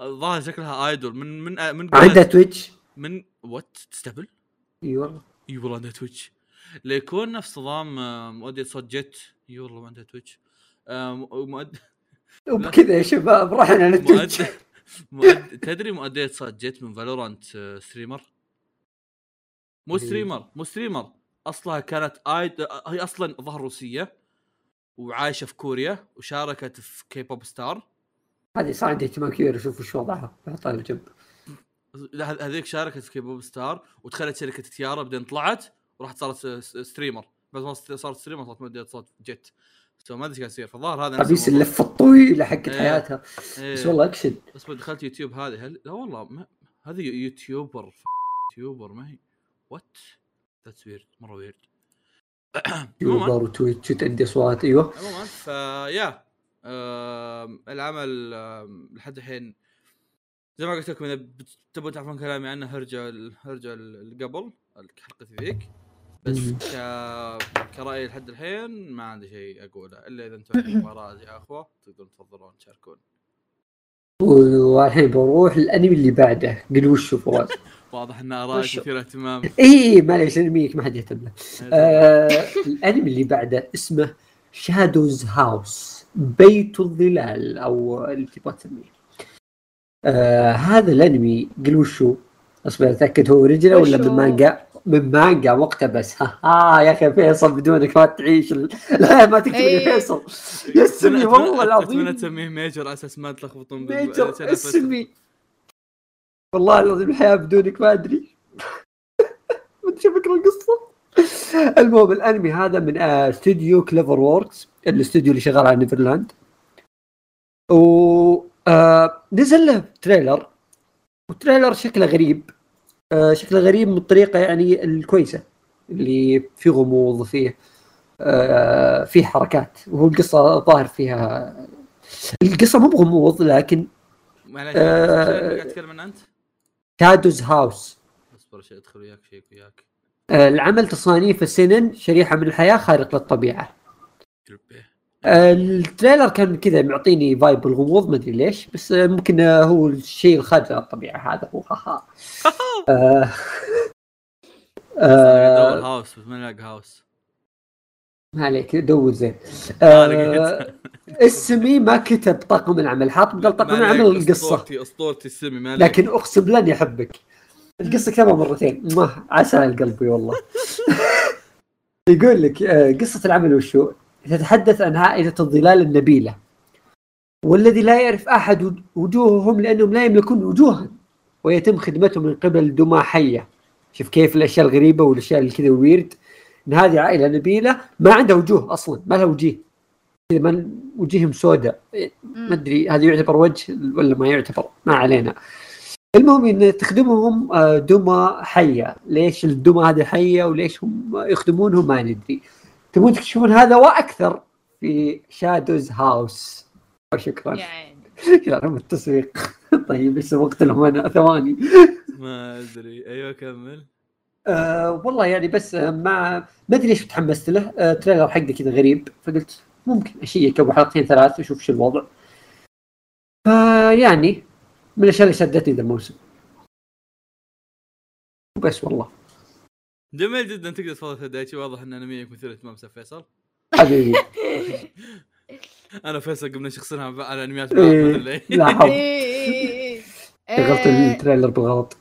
الظاهر شكلها idol من من من عندها Twitch من what تستهبل؟ إي والله إي والله عندها Twitch ليكون نفس نظام آه، مؤدية صوت Jett إي والله ما عندها Twitch آه، مؤد... وبكذا يا شباب رحنا لل Twitch مؤد... مؤد... تدري مؤدية صوت جيت من فالورانت آه، ستريمر؟ مو. ستريمر مو ستريمر أصلها كانت idol هي أصلا ظهر روسية وعايشة في كوريا وشاركت في كي بوب ستار هذه صار عندي اهتمام كبير أشوف وش وضعها. بحطها على جنب لا هذ- هذيك شاركت في K-pop Star ودخلت شركة T-ara بعدين طلعت وراحت صارت streamer بس ما صارت- streamer صارت مؤدية صوت Jett so ما أدري إيش قاعد يصير. فالظاهر هذا الموضوع. اللفه الطويله حقت إيه. حياتها. إيه. بس والله أكشن. بس دخلت يوتيوب هذه هل... لا والله ما... هذه YouTuber ف- YouTuber ما هي. what ذاتس ويرد مرة ويرد. يوبر وتويتش وتأدي أصوات أيوه. عموما فيا العمل لحد الحين زي ما قلت لكم إذا تبون تعرفون كلامي عنه ارجعوا ال- قبل حلقتي ذيك. بس. ك... كرأي لحد الحين ما عندي شيء أقوله إلا إذا أنتم عندكم اراء يا أخوة تقدرون تفضلون تشاركون. والحين بروح الأنمي اللي بعده. قل وشو فواز واضح إن آراء؟ كثيرة اهتمام إي معليش انميك ما حد يهتم له. آه الأنمي اللي بعده اسمه شادوز هاوس بيت الظلال أو اللي تبغى تسميه. آه هذا الأنمي قل وشو أصبر أتأكد هو رجله ولا من وشو؟ مانجا من مانجا مقتبس ها, ها يا أخي فيصل بدونك ما تعيش ال- لا ما تكتب لي إيه. فيصل. يا اسمي والله اتمنى العظيم. تسميه ميجر على أساس ما تلخبطون ميجر اسمي والله العظيم الحياة بدونك ما أدري. ما أدري فكرة القصة. المهم الأنمي هذا من آه، استوديو CloverWorks الاستوديو اللي شغال على Neverland و آه، نزل له trailer. وال trailer شكله غريب. آه، شكله غريب من الطريقة يعني الكويسة اللي فيه غموض فيه آه، فيه حركات. وهو القصة ظاهر فيها القصة مو بغموض لكن معليش آه، تتكلم أنت؟ شادوز هاوس. اصبر شيء ادخل وياك شيء وياك. آه، العمل تصانيف السنن شريحة من الحياة خارق للطبيعة. قلبي آه، التريلر كان كذا معطيني فايب الغموض ما أدري ليش بس آه، ممكن آه، هو الشيء الخارج عن الطبيعه هذا هو ها ها. آه، هاوس بس ما هاوس ما عليك دور زين. آه، آه،. اسمي ما كتب طاقم العمل حاط قال طاقم العمل القصة. أسطورتي أسطورتي السمي ما. لكن أقسم لن يحبك. القصة كتبها مرتين. ما عسى قلبي والله. يقول لك آه، قصة العمل وشو؟ تتحدث عن عائله الظلال النبيلة والذي لا يعرف أحد وج- وجوههم لأنهم لا يملكون وجوها ويتم خدمتهم من قبل دمى حيه شوف كيف الأشياء الغريبة والأشياء اللي كذا ويرد إن هذه عائلة نبيلة ما عندها وجوه أصلا ما لها وجيه. كذا ما وجيههم سوداء. ما أدري هذا يعتبر وجه ولا ما يعتبر؟ ما علينا. المهم إن تخدمهم آه، دمى حيه ليش الدمى هذه حية وليش هم يخدمونهم؟ ما ندري. تبون تكتشفون هذا وأكثر في شادوز هاوس شكرا. يا عيني. التسويق. طيب لسه وقت لهم أنا؟ ثواني. ما أدري. أيوه كمل. آه والله يعني بس آه ما ما أدري ليش تحمست له. آه تريلر حقه كذا غريب فقلت ممكن أشيك ابو حلقتين ثلاث أشوف شو الوضع. فيعني من الأشياء اللي شدتني ذا الموسم. بس والله. جميل جدا تقدر تفضل هدايتي واضح إن انميك مثير اهتمام أستاذ فيصل. حبيبي. أنا فيصل قمنا شخصنها على انميات إيه. لا حول. إيه. شغلت إيه. ال trailer بالغلط.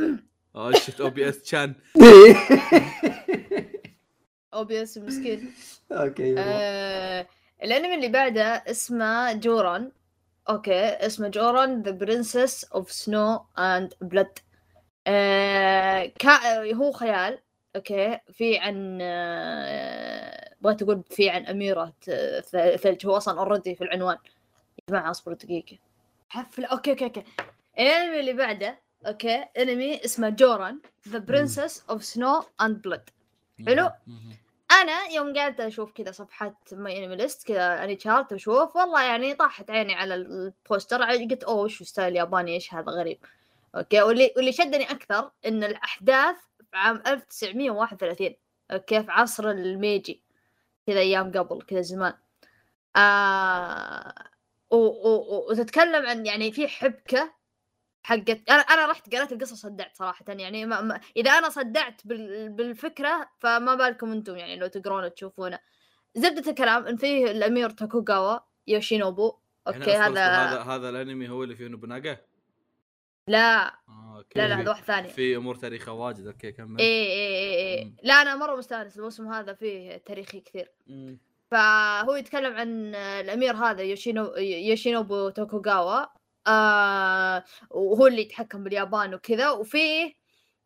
آه شفت OBS chan. OBS مسكين. أوكي. آه، الأنمي اللي بعده اسمه Joran. okay اسمه Joran The Princess of Snow and Blood هو خيال. okay. في عن آه، بغيت أقول في عن أميرة ثلج. هو أصلا already في العنوان. يا جماعة اصبروا دقيقة. حفله okay okay okay. الأنمي اللي بعده okay. أنمي اسمه Joran The Princess of Snow and Blood حلو؟ أنا يوم قعدت أشوف كذا صفحات MyAnimeList كذا AniChart أشوف. والله يعني طاحت عيني على ال poster قلت أوه وش style ياباني إيش هذا غريب؟ okay. واللي واللي شدني أكثر إن الأحداث عام 1931 okay في عصر الميجي. كذا أيام قبل كذا زمان. آه و- و- وتتكلم عن يعني في حبكة حقت أنا أنا رحت قريت القصة صدعت صراحة. يعني ما ما إذا أنا صدعت بال... بالفكرة فما بالكم أنتم يعني لو تقرون تشوفونه زبدة الكلام إن فيه الأمير توكوغاوا يوشينوبو. okay هذا هذا هذا الأنمي هو اللي فيه نوبوناغا لا. آه، okay لا لا هذا واحد ثاني. في أمور تاريخية واجد okay كمل. إيه إيه إيه, إيه. لا أنا مرة مستانس الموسم هذا فيه تاريخي كثير. مم. فهو يتكلم عن الأمير هذا يوشينو يوشينوبو توكوغاوا. آه وهو اللي يتحكم باليابان وكذا. وفيه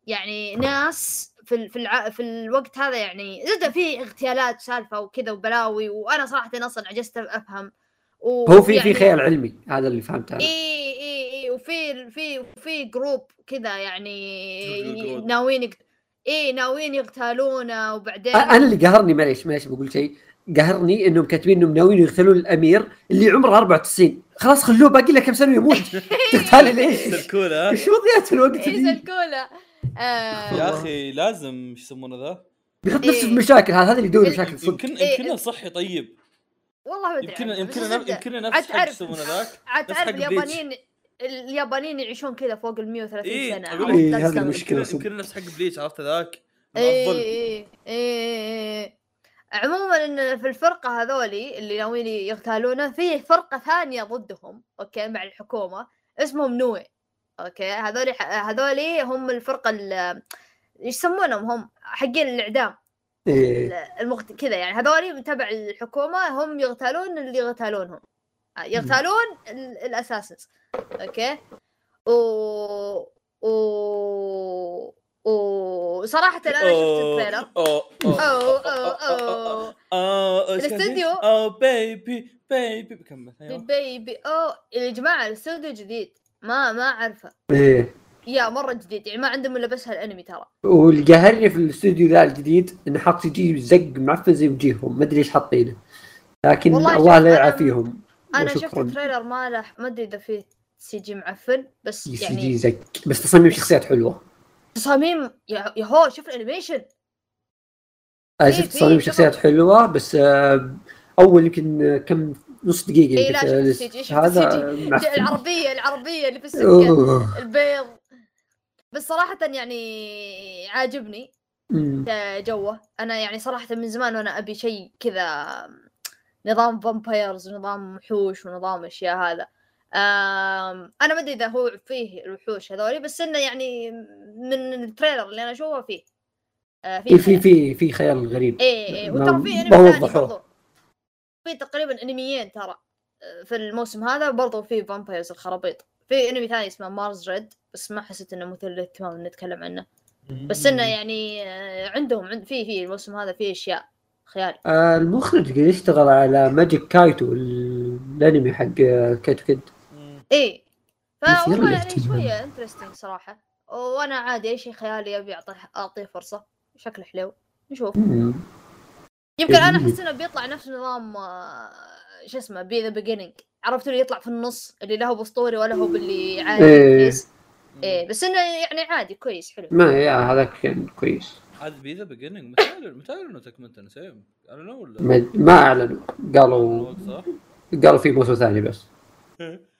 يعني ناس في ال- في الع... في الوقت هذا يعني زبده في اغتيالات سالفة وكذا وبلاوي. وأنا صراحة أصلا عجزت أفهم. و... هو في يعني- في خيال علمي هذا اللي فهمته اي اي اي وفي في في جروب كذا يعني. ناويين يقت... اي ناويين يغتالونه وبعدين أنا اللي قهرني معليش معليش بقول شيء قهرني إنهم كاتبين إنهم ناويين يغتالون الأمير اللي عمره 94 خلاص خلوه باقي له كم سنة ويموت تغتال ليش؟ كول ها إيش وضعية الوقت دي؟ زلكوله آه يا أخي لازم إيش يسمونه ذا؟ بيحط نفسه في إيه. مشاكل هذا هذا اللي يدور ال- مشاكل صدق يمكن إيه. يمكن صحي طيب والله ما أدري يمكن يمكن. يمكن نفس حق يسمونه ذاك عاد تعرف. اليابانيين اليابانيين يعيشون كذا فوق ال 130 إيه، سنة؟ لك- إيه، هذه. المشكلة. يمكن نفس حق Bleach عرفت ذاك معضل إيه إيه عموما إن في الفرقة هذولي اللي ناويين يغتالونه في فرقة ثانية ضدهم okay مع الحكومة اسمهم نوي okay هذولي هذولي هم الفرقة ال- إيش يسمونهم هم حقين الإعدام إيه. المغت... كذا يعني هذولي تبع الحكومة هم يغتالون اللي يغتالونهم يغتالون ال- ال assassins okay و و وصراحة أنا شفت ال trailer اوه أوه، أوه. اوه الاستوديو. اوه baby baby أيوه. baby اوه يا جماعة الاستوديو جديد ما ما اعرفه إيه يا مرة جديد يعني ما عندهم الا بس هالانمي ترى واللي قهرني في الاستوديو ذا الجديد انه حاط يجي زق معفن زي وجيههم ما ادري إيش حاطينه لكن الله لا أنا- يعافيهم أنا شفت وشكراً. التريلر ماله ما ادري اذا فيه سي جي معفن بس سي يعني جي زق بس تصميم شخصيات حلوة تصاميم يا يا هو شوف الانيميشن أنا في- شفت تصاميم. شخصيات حلوة بس آه، أول يمكن كم نص دقيقة إيه، يمكن لا، شفت الس- السي هذا. العربية العربية اللي في السكة. البيض بس صراحة يعني عاجبني. جوه أنا يعني صراحة من زمان وأنا أبي شيء كذا نظام vampires ونظام وحوش ونظام أشياء هذا أنا ما أدري إذا هو فيه الوحوش هذولي بس إنه يعني من ال trailer اللي أنا أشوفه فيه. آه إيه، في. في في خيال غريب. إيه إيه ما- وترى في أنمي ثاني. برضو. في تقريبا أنميين ترى آه، في الموسم هذا برضو في vampires الخرابيط. في أنمي ثاني اسمه Mars Red بس ما حسيت إنه مثير للاهتمام نتكلم عنه. بس إنه يعني آه، عندهم عند في في الموسم هذا في أشياء خيال آه المخرج قاعد يشتغل على Magic Kaito ال- الأنمي حق Kaito Kid إيه. مثير فوالله يعني. شوية interesting صراحة. وأنا عادي أي شيء خيالي أبي أعطيه أعطيه فرصة. شكله حلو. نشوف. أمم. يمكن أنا. أحس إنه بيطلع نفس نظام آه، شو اسمه B The Beginning عرفت اللي يطلع في النص اللي لا هو باسطوري ولا هو باللي عادي إيه. كويس إيه بس إنه يعني عادي كويس حلو. ما يا هذاك كان كويس. هذا B The Beginning متى إنه تكملته نسيم اعلنوا ولا ما, اعلنوا قالوا؟ قالوا في موسم ثاني بس. أوه.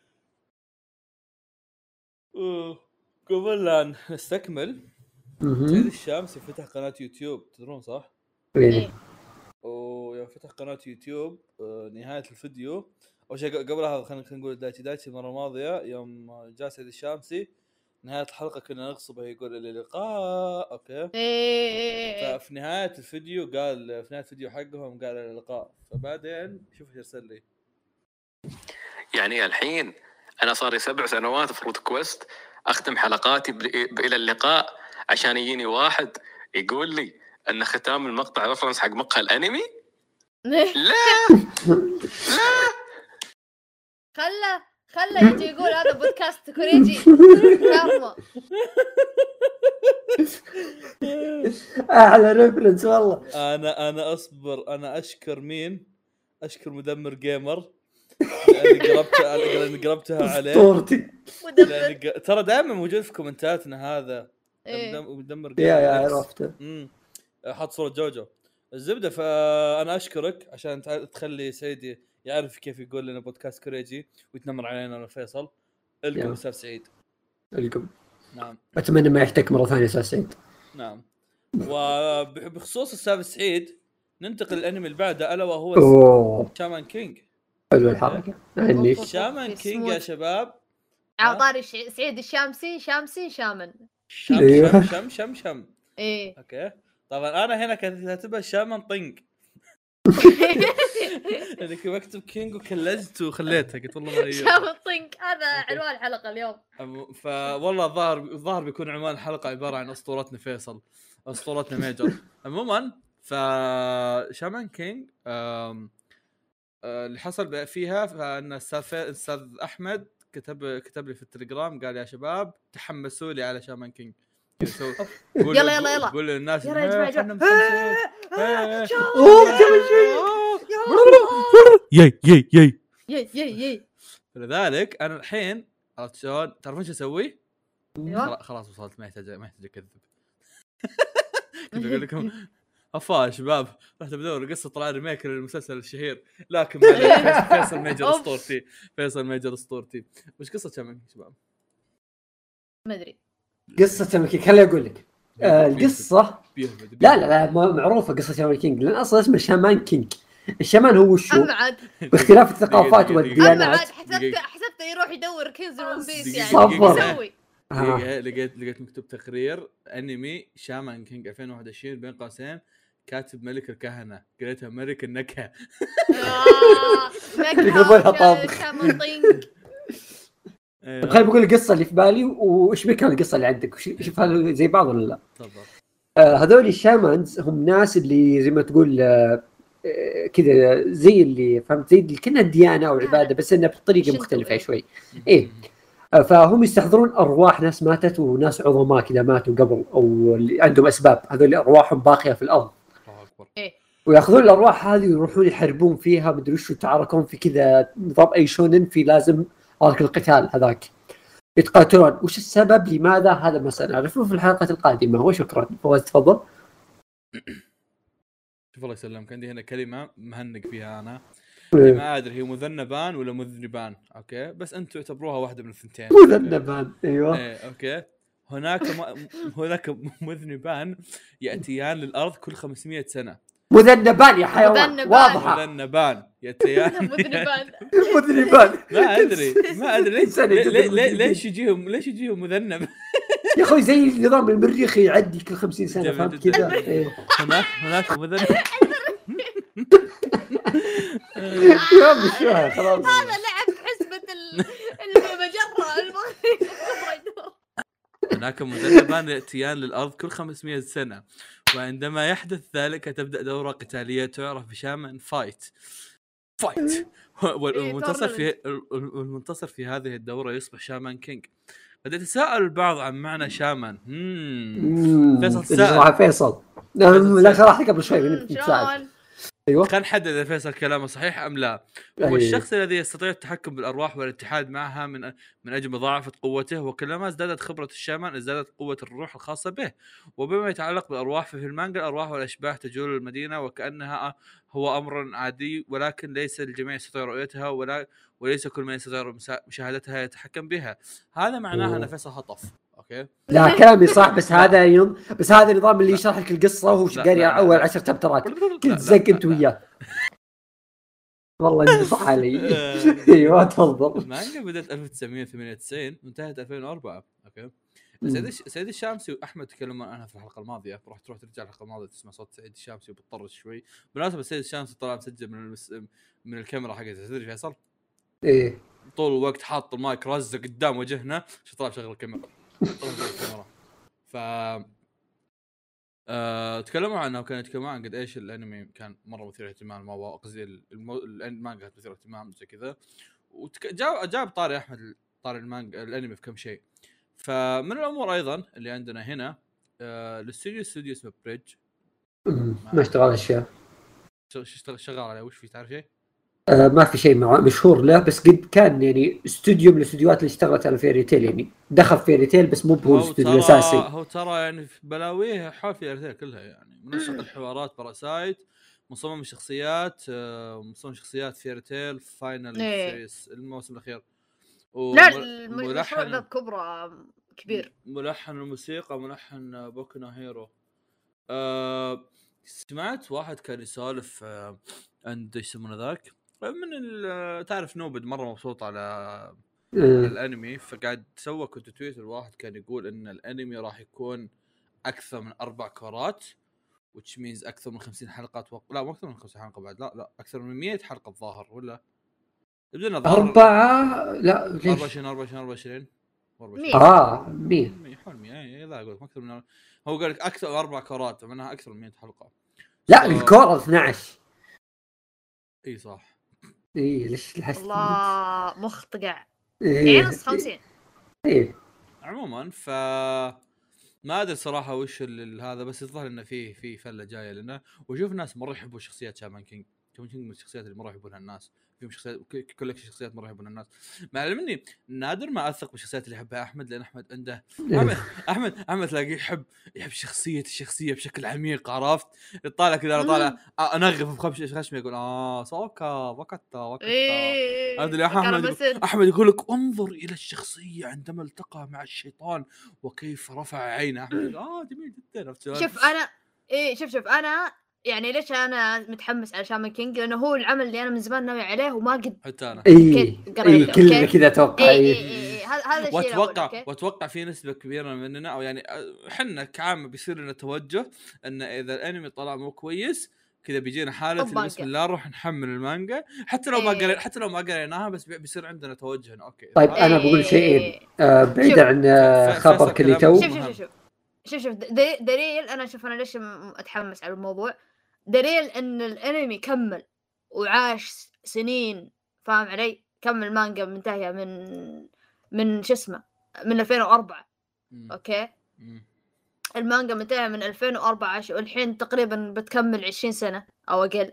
قبل لا نستكمل سيد مهم. الشامسي فتح قناة يوتيوب تدرون صح؟ إيه. إيه. ويوم فتح قناة يوتيوب آه، نهاية الفيديو أول شيء قبلها خلينا خلينا نقول دايتشي دايتشي المرة الماضية يوم جاء سيد الشامسي نهاية الحلقة كنا نغصبه يقول إلى اللقاء okay إيه إيه، إيه. ففي نهاية الفيديو قال في نهاية الفيديو حقهم قال إلى اللقاء فبعدين شوف إيش ارسل لي يعني الحين أنا صار لي سبع سنوات فروت كويست أختم حلقاتي ب- إلى اللقاء عشان يجيني واحد يقول لي إن ختام المقطع reference حق مقهى الأنمي؟ لا! لا! خله خله يجي يقول هذا بودكاست كوريجي. أعلى reference والله. أنا أنا أصبر أنا أشكر مين؟ أشكر مدمر جيمر لأني قلبت لأني قلبتها عليه. أسطورتي. ترى دائما موجود في كومنتاتنا هذا. إيه. مدم- مدمر يا يا. عرفته. امم حط صورة جوجو. الزبدة فانا أشكرك عشان تخلي سيدي يعرف كيف يقول لنا بودكاست كوريجي ويتنمر علينا أنا فيصل. القم يلا. أستاذ سعيد. القم نعم. أتمنى ما يحتك مرة ثانية أستاذ سعيد. نعم. وبخصوص أستاذ سعيد ننتقل للأنمي اللي بعده ألا وهو شامان كينج حلوة الحركه. شامان كينج يا. شباب. على طاري ش- سعيد الشامسي شامسي شامن. شم أيوه. شم شم شم شم. إيه. أوكي. طبعا أنا هنا كنت كاتبها شامان طنق لاني كنت بكتب كينج وكلجت وخليتها قلت والله ما هي شامن طنق هذا عنوان الحلقة اليوم. فوالله الظاهر الظاهر بيكون عنوان الحلقة عبارة عن أسطورتنا فيصل أسطورتنا ميجر. عموما فشامان كينج أم، اللي حصل فيها فإن الأستاذ الأستاذ أحمد كتب كتب لي في التليجرام قال يا شباب تحمسوا لي على شامان كينج يسوي- قول- يلا- يلا- يلا. قول للناس يلا يا جماعة جماعة. إيه. شوي. يي يي يي يي يي يي فلذلك أنا الحين عرفت شلون؟ تعرفون شو أسوي؟ خلا- خلاص وصلت ما يحتاج ما يحتاج أكذب. كنت أقول لكم افا يا شباب رحت بدور قصة طلع remake للمسلسل الشهير. لكن فيصل ميجر. أسطورتي. فيصل ميجر أسطورتي. وش قصه شامن يا شباب؟ ما أدري. قصة كينج خليني أقول لك. آه القصة لا لا لا ما- معروفة قصة شامان كينج لأن أصلا اسمه شامان كينج. الشامان هو وشو؟ اما عاد باختلاف الثقافات والديانات. عاد حسبته. حسبته يروح يدور كنز ون بيس يعني. يسوي؟ آه. لقيت لقيت مكتوب تقرير أنمي شامان كينج 2021 بين قوسين. كاتب ملك الكهنة. قريتها ملك النكهة. آه، يقلبونها طنق إيه، طيب خليني بقول القصة اللي في بالي وإيش كان القصة اللي عندك؟ شوف هل زي بعض ولا لا؟ تفضل. آه هذول الشامانز هم ناس اللي زي ما تقول آه آه، كذا زي اللي فهمت؟ زي اللي كنا ديانة أو عبادة بس إنها بطريقة. مختلفة شوي. إيه. آه، فهم يستحضرون أرواح ناس ماتت وناس عظماء كذا ماتوا قبل أو اللي عندهم أسباب. هذول أرواحهم باقية في الأرض. اكبر وياخذون الأرواح هذه ويروحون يحاربون فيها مدري وش يتعاركون في كذا نظام أي شونن في لازم هذاك القتال هذاك. يتقاتلون. وش السبب؟ لماذا هذا ما سنعرفه في الحلقة القادمة. وشكرا فواز تفضل. شوف الله يسلمك. عندي هنا كلمة مهنق فيها أنا. إيه. ما أدري هي مذنبان ولا مذنبان. أوكي؟ بس أنتم تعتبروها واحدة من الثنتين. مذنبان. أيوه. إيه أوكي. هناك م... هناك مذنبان يأتيان للأرض كل 500 سنة. مذنبان يا حيوان. مذنبان. واضحة. مذنبان يأتيان. مذنبان. مذنبان. ما أدري. ما أدري. ليش. ليش يجيهم ليش يجيهم مذنب؟ يا أخوي زي نظام المريخ يعدي كل 50 سنة فهمت. كذا؟ إيه. هناك هناك مذنب. يا؟ خلاص. هذا لعب حسبة ال- المجرة هناك مذنبان ياتيان للأرض كل 500 سنة. وعندما يحدث ذلك تبدأ دورة قتالية تعرف بشامان فايت. fight. والمنتصر في المنتصر في هذه الدورة يصبح شامان كينج. قد يتساءل البعض عن معنى شامان. فيصل فيصل. لا شرحت قبل شوي؟ أيوه. خلينا نحدد إذا فيصل كلامه صحيح أم لا. هو أي. الشخص الذي يستطيع التحكم بالأرواح والاتحاد معها من من أجل مضاعفة قوته وكلما ازدادت خبرة الشامان ازدادت قوة الروح الخاصة به. وبما يتعلق بالأرواح ففي المانجا الأرواح والأشباح تجول المدينة وكأنها هو أمر عادي ولكن ليس الجميع يستطيع رؤيتها ولا وليس كل من يستطيع مشاهدتها يتحكم بها. هذا معناها أن. فيصل هطف أوكي. لا كلامي صح بس هذا يوم بس هذا النظام اللي يشرح لك القصة وهو قاري. أول عشر لا، كنت زق انت. وياه. والله انت صح علي. آه. أيوه تفضل. المانجا بدات 1998 وانتهت 2004 أوكي. سيد الش- سيد الشامسي وأحمد تكلمون عنها في الحلقة الماضية. راح تروح ترجع الحلقة الماضية تسمع صوت سعيد الشامسي وبتطرش شوي. بالمناسبة سيد الشامسي طلع مسجل من المس... من الكاميرا حقته. تدري فيصل؟ إيه. طول الوقت حاط المايك رزه قدام وجهنا عشان طلع شغل الكاميرا. ف آه، تكلموا عنها وكانوا يتكلمون عن قد إيش الأنمي كان مرة مثير اهتمام ما قصدي المو... المانجا كانت مثير اهتمام زي كذا. وجاب جاب طاري أحمد طاري المانجا الأنمي في كم شيء. فمن الأمور أيضا اللي عندنا هنا آه الاستوديو استوديو اسمه بريدج ما اشتغل اشياء شغ- شغال شغال عليه وش في تعرف شيء؟ آه ما في شيء مع- مشهور له بس قد كان يعني استوديو من الاستديوهات اللي اشتغلت على فيري تيل يعني. دخل فيري تيل بس مو هو الاستوديو الأساسي. هو ترى يعني في بلاويه حول في ارثيل كلها يعني. منسق الحوارات باراسايت مصمم الشخصيات مصمم شخصيات فيرتيل فاينل إيه. سيريس الموسم الأخير. لا المشروع ذا بكبره كبير. ملحن الموسيقى ملحن بوكو هيرو آه سمعت واحد كان يسولف آه عند إيش يسمونه ذاك؟ من ال- تعرف نوبد مرة مبسوط على آه، الأنمي فقاعد سوى كنت تويتر واحد كان يقول إن الأنمي راح يكون أكثر من أربع كورات which means أكثر من 50 حلقة أتوقع. لا مو أكثر من 50 حلقة بعد لا لا أكثر من 100 حلقة الظاهر ولا؟ يبدو انه الظاهر أربعة؟ لا ليش؟ 24 24 24 مية. آه مين 100 حول 100 اي لا أقول لك أكثر من هو قال لك أكثر أربع كورات معناها أكثر من 100 حلقة. لا الكورة 12 إي صح. اي ليش لحست الله مخ طقع إيه. يعني نص 50 إيه. عموما ف ما أدري صراحة وش هذا بس الظاهر إنه في في فلة جاية لنا. وأشوف ناس مرة يحبوا شخصيات شامان كينج شامان كينج من الشخصيات اللي مرة يحبونها الناس. فيهم شخصيات collection شخصيات مرة يحبونها الناس. مع العلم اني نادر ما أثق بالشخصيات اللي يحبها أحمد لأن أحمد عنده أحمد أحمد أحمد تلاقيه يحب يحب شخصية الشخصية بشكل عميق عرفت؟ طالع كذا أنا طالع انغف بخمش خشمي يقول آه سوكا وكتا وكتا اللي أحمد يقول- أحمد يقول لك انظر إلى الشخصية عندما التقى مع الشيطان وكيف رفع عينه. أحمد آه جميل جدا؟ شوف أنا إيه شوف شوف أنا يعني ليش أنا متحمس على شامان كينج لأنه هو العمل اللي أنا من زمان ناوي عليه وما قد حتى أنا اي اي كلنا؟ كذا أتوقع اي اي إيه. اي هذا الشيء واتوقع؟ وأتوقع في نسبة كبيرة مننا أو يعني إحنا كعامة بيصير لنا توجه إن إذا الأنمي طلع مو كويس كذا بيجينا حالة بسم. الله نروح نحمل المانجا حتى لو ما إيه. قرينا حتى لو ما قريناها بس بي- بيصير عندنا توجه أوكي طيب أنا بقول إيه. شيئين آه بعيد. عن آه، خبرك اللي تو شوف. شوف شوف شوف شوف دليل, دليل أنا شوف أنا ليش اتحمس على الموضوع دليل إن الأنمي كمل وعاش سنين فاهم علي؟ كمل مانجا منتهية من من شو اسمه من 2004 مم. أوكي؟ المانجا منتهية من 2004 والحين تقريبا بتكمل 20 سنة أو أقل.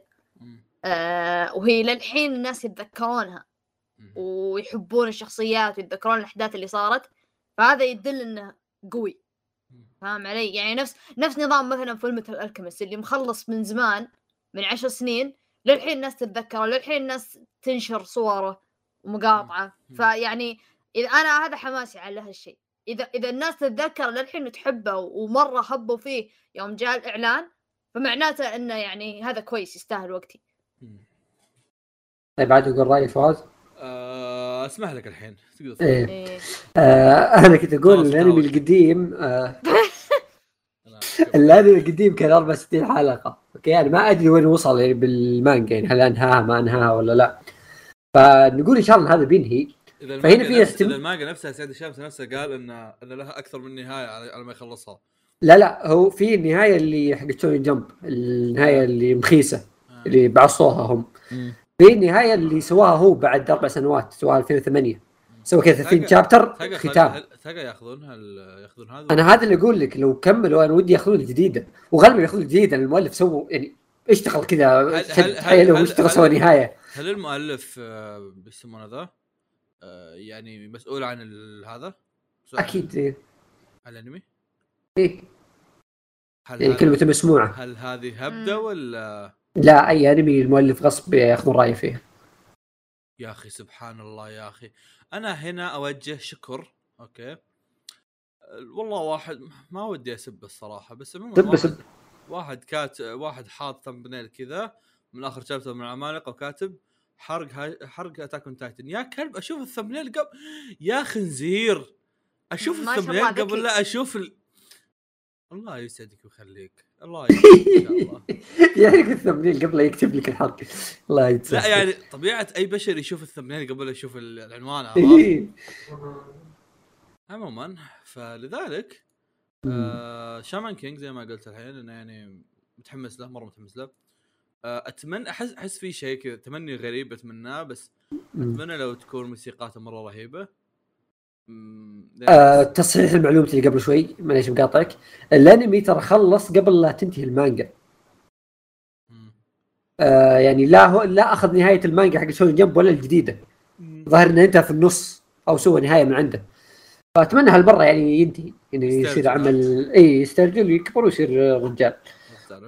آه وهي للحين الناس يتذكرونها. ويحبون الشخصيات ويتذكرون الأحداث اللي صارت فهذا يدل إنه قوي فاهم علي؟ يعني نفس نفس نظام مثلا فيلم الالكيمست اللي مخلص من زمان من عشر سنين للحين الناس تتذكره للحين الناس تنشر صوره ومقاطعه. فيعني إذا أنا هذا حماسي على هالشيء إذا إذا الناس تتذكر للحين وتحبه ومرة حبوا فيه يوم جاء الإعلان فمعناته إنه يعني هذا كويس يستاهل وقتي. طيب عاد يقول رأي فواز آه، أسمح لك الحين تقدر. إيه إيه. آه أنا كنت أقول الأنمي. القديم آه الأنمي القديم كان 64 حلقة. okay؟ أنا ما أدري وين وصل يعني بالمانجا يعني هل أنهاها ما أنهاها ولا لا. فنقول إن شاء الله هذا بينهي. فهنا في استم- إذا المانجا نفسها سعيد الشمس نفسه قال ان إن لها أكثر من نهاية على ما يخلصها. لا لا هو في النهاية اللي حقت Shonen Jump النهاية اللي مخيسة آه. اللي بعصوها هم. في النهاية اللي سواها هو بعد أربع سنوات سواها 2008 سوى كذا 30 تلقى- شابتر ختام هل- تلقى يأخذون هذا أنا هذا اللي أقول لك لو كملوا أنا ودي يأخذون الجديده وغالبا يأخذون الجديده المؤلف سووا يعني اشتغل كذا شد هل- حيله هل- واشتغل سوى نهاية هل المؤلف آه، بيسمونه ذا آه، يعني مسؤول عن ال- هذا؟ أكيد إيه. عن الانمي؟ إيه. هل يعني كلمته مسموعة هل هذه هبدة. ولا لا أي أنمي المؤلف غصب يأخذون رأيه فيه يا أخي سبحان الله يا أخي. أنا هنا أوجه شكر okay؟ والله واحد ما ودي أسب الصراحة بس عموما سب واحد, سب واحد كان واحد حاط thumbnail كذا من آخر chapter من العمالقه وكاتب حرق هاي حرق Attack on Titan يا كلب أشوف ال thumbnail قبل يا خنزير أشوف ال thumbnail قبل. لا أشوف ال... الله يسعدك ويخليك. الله الله يعرف ال thumbnail قبل يكتب لك الحرق الله يتسلسل لا يعني طبيعة أي بشر يشوف ال thumbnail قبل يشوف العنوان. عموما فلذلك مم. آه Shaman King زي ما قلت الحين إنه يعني متحمس له مرة متحمس له آه أتمنى أحس أحس في شيء كذا تمني غريب أتمناه بس. أتمنى لو تكون موسيقاته مرة رهيبة آه، تصحيح المعلومة اللي قبل شوي معليش مقاطعك الأنمي ترى خلص قبل لا تنتهي المانجا. آه يعني لا هو لا أخذ نهاية المانجا حق شوني جمب ولا الجديدة ظاهر إنه انتهى في النص أو سوى نهاية من عنده فأتمنى هالمرة يعني ينتهي انه يسترجل. يصير عمل إي يسترجل ويكبر ويصير رجال.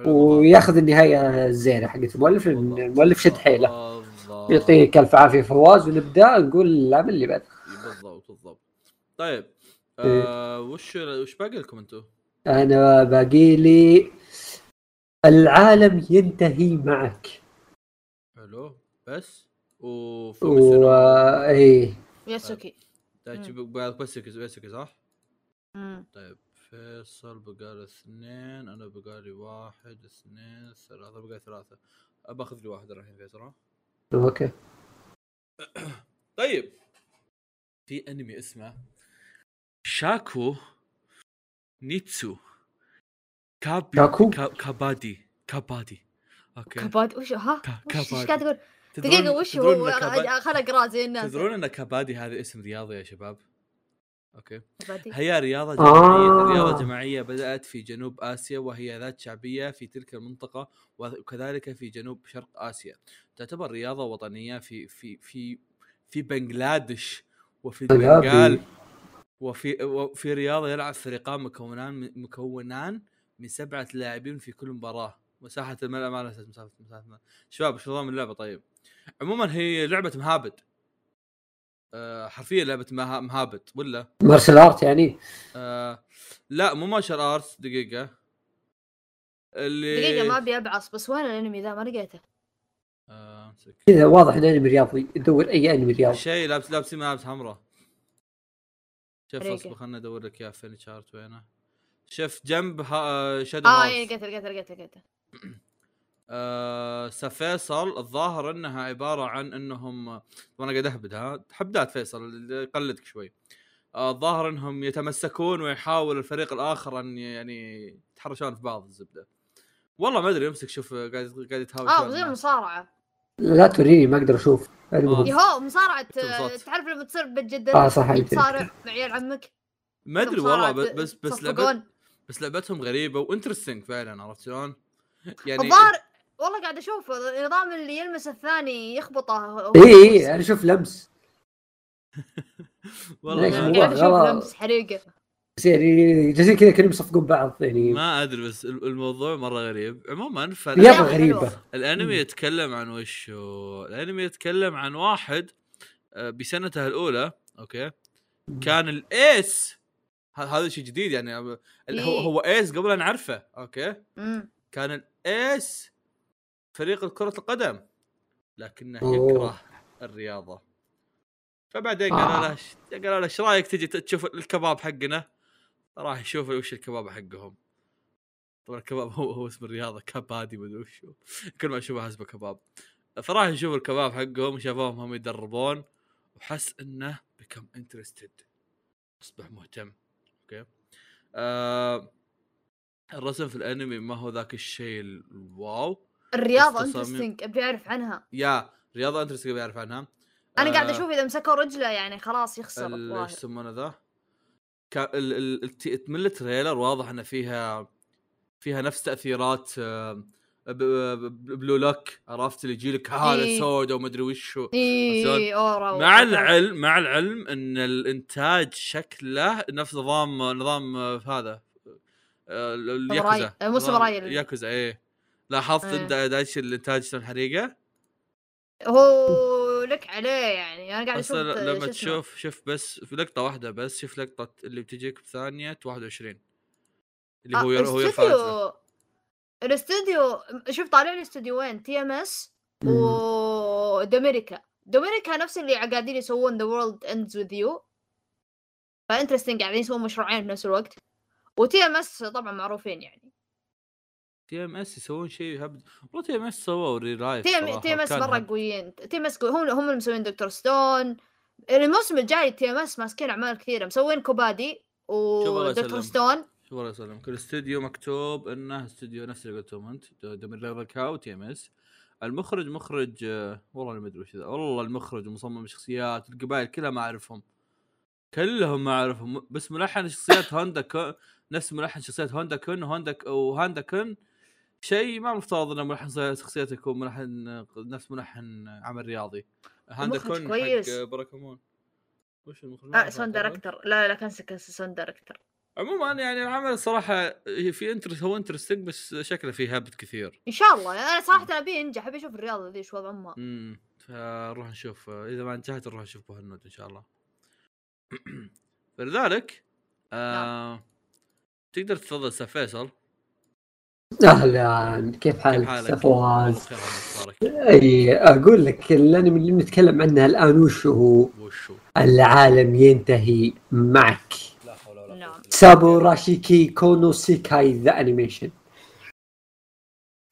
وياخذ النهاية الزينه حقت المؤلف. المؤلف شد حيله. يعطيك الف عافية فواز ونبدأ نقول العمل اللي بعد بالضبط بالضبط طيب إيه. آه وش وش باقي لكم أنتم؟ أنا باقي لي العالم ينتهي معك حلو بس و وفوميسونو إيه ياسوكي دايتشي بالك بس بس صح؟ مم. طيب فيصل بقى اثنين أنا بقى لي واحد اثنين ثلاثة بقى ثلاثة باخذ لي واحد الحين فيصل؟ okay طيب في أنمي اسمه شاكو نيتسو كابي شاكو؟ كا- كابادي كابادي okay كباد وش ها؟ وش إيش كابادي. قاعد تقول؟ دقيقة وش هو؟ كابادي- خل اقرا زي الناس تدرون ان كابادي هذا اسم رياضي يا شباب okay كبادي. هي رياضة جماعية آه. رياضة جماعية بدأت في جنوب آسيا وهي ذات شعبية في تلك المنطقة وكذلك في جنوب شرق آسيا تعتبر رياضة وطنية في في في في بنغلاديش وفي. البنغال وفي وفي رياضة يلعب فريقان مكونان مكونان من سبعة لاعبين في كل مباراة. مساحة الملعب ما نسيت مساحة مساحة الملعب. شباب شو نظام اللعبة؟ طيب. عموما هي لعبة مهابد. أه حرفيا لعبة مها- مهابد ولا؟ مارشال آرت يعني؟ آه لا مو مارشال ارتس دقيقة. اللي دقيقة ما أبي أبعص بس وين الأنمي ذا؟ ما لقيته. آه كذا واضح انه انمي رياضي تدور أي أنمي رياضي. شيء لابس لابسين ملابس حمراء. شوف. اصبر خلنا أدور لك يا فين شارت وينه. شوف جنب ها شادو آه اي لقيته لقيته لقيته لقيته آه سفيصل الظاهر إنها عبارة عن إنهم وأنا قاعد أهبد ها؟ حبدات فيصل يقلدك شوي. آه، الظاهر إنهم يتمسكون ويحاول الفريق الآخر أن يعني يتحرشون في بعض الزبدة. والله ما أدري أمسك شوف قاعد قاعد يتهاوشون آه زي الناس. لا توريني ما أقدر أشوف المهم يهو مصارعة. تعرف لما تصير بتجدد آه صح. تصارع مع عيال عمك ما أدري والله بس بس لعبت. بس لعبتهم غريبة و interesting فعلا عرفت شلون؟ يعني الظاهر والله قاعد أشوف النظام اللي يلمس الثاني يخبطه إي إي أنا أشوف لمس والله قاعد أشوف. لمس حريقة بس يعني جالسين كذا كانوا يصفقون بعض يعني. ما أدري بس ال- الموضوع مرة غريب. عموما فالانمي غريبة. الأنمي يتكلم عن وشو؟ الأنمي يتكلم عن واحد آه، بسنته الأولى okay؟ كان ال ace ه- هذا شيء جديد يعني. هو إيه. هو ace قبل أن نعرفه okay. كان ال ace فريق كرة القدم لكنه. يكره الرياضة. فبعدين قالوا آه. له قالوا له إيش رأيك تجي تشوف الكباب حقنا؟ راح يشوف وش الكباب حقهم. طبعا الكباب هو هو اسم الرياضة كبادي مدري وش هو. كل ما أشوفه حسبه كباب فراح يشوف الكباب حقهم وشافوهم هم يدربون وحس إنه become interested أصبح مهتم. okay؟ آه الرسم في الأنمي ما هو ذاك الشيء ال wow الرياضة interesting أبي أعرف عنها. يا رياضه انت تبي أعرف عنها. أنا قاعد آه، أشوف إذا مسكوا رجله يعني خلاص يخسر. إيش يسمونه ذا؟ كا- ال- ال- الت- من ال trailer واضح إن فيها فيها نفس تأثيرات آه، Blue Lock عرفت اللي يجي لك هذا إيه. سودا وما أدري وش هو اي aura مع العلم مع العلم إن الإنتاج شكله نفس نظام نظام آه، هذا آه، ال- الياكوزا مو ساموراي. ياكوزا إيه لاحظت إيه. أنت دايش الانتاج شلون حريقة؟ هو لك عليه يعني. أنا قاعد أشوف لما. تشوف شوف بس في لقطة واحدة بس شوف لقطة اللي بتجيك بثانيه 21 اللي هو آه، ير- هو. الاستوديو الاستوديو شوف طالع لي استوديوين TMS و Domerica Domerica نفس اللي قاعدين يسوون The World Ends with You ف interesting قاعدين يسوون مشروعين في نفس الوقت. و TMS طبعا معروفين يعني. TMS يسوون شيء هبد والله تي إم إس سووا ريلايف تي ام تي إم إس مرة قويين. TMS هم هم اللي مسوين Dr. Stone. الموسم الجاي TMS ماسكين أعمال كثيرة. مسوين كوبادي و Dr. Stone. شوف الله يسلم كل استوديو مكتوب إنه استوديو نفس اللي قلتهم أنت Domerica و TMS. المخرج مخرج والله ما أدري وش ذا. والله المخرج ومصمم الشخصيات القبائل كلها ما أعرفهم. كلهم ما أعرفهم. بس ملحن شخصيات هوندا كون نفس ملحن شخصيات هوندا كون وهوندا وهاندا كون شيء ما مفترض إنه ملحن شخصيته يكون ملحن آه، نفس ملحن عمل رياضي. هاندا كون كويس. حق باراكمون وش المخرج؟ ما أعرف سون. دايركتر لا لا كان سون دايركتر عموما يعني العمل الصراحه في انترست هو انترستنج بس شكله فيه هبط كثير. إن شاء الله. أنا صراحة أبي ينجح أبي أشوف الرياضة ذي شو وضع امها امم فنروح نشوف. إذا ما نجحت نروح نشوف بوهنود إن شاء الله. فلذلك آه تقدر تفضل أستاذ فيصل. أهلا. كيف كيف حالك؟ أستاذ فواز؟ أي أقول لك الانمي اللي بنتكلم عنه الآن وش هو؟ العالم ينتهي معك. لا حول ولا نعم. قوة إلا すばらしきこのせかい the animation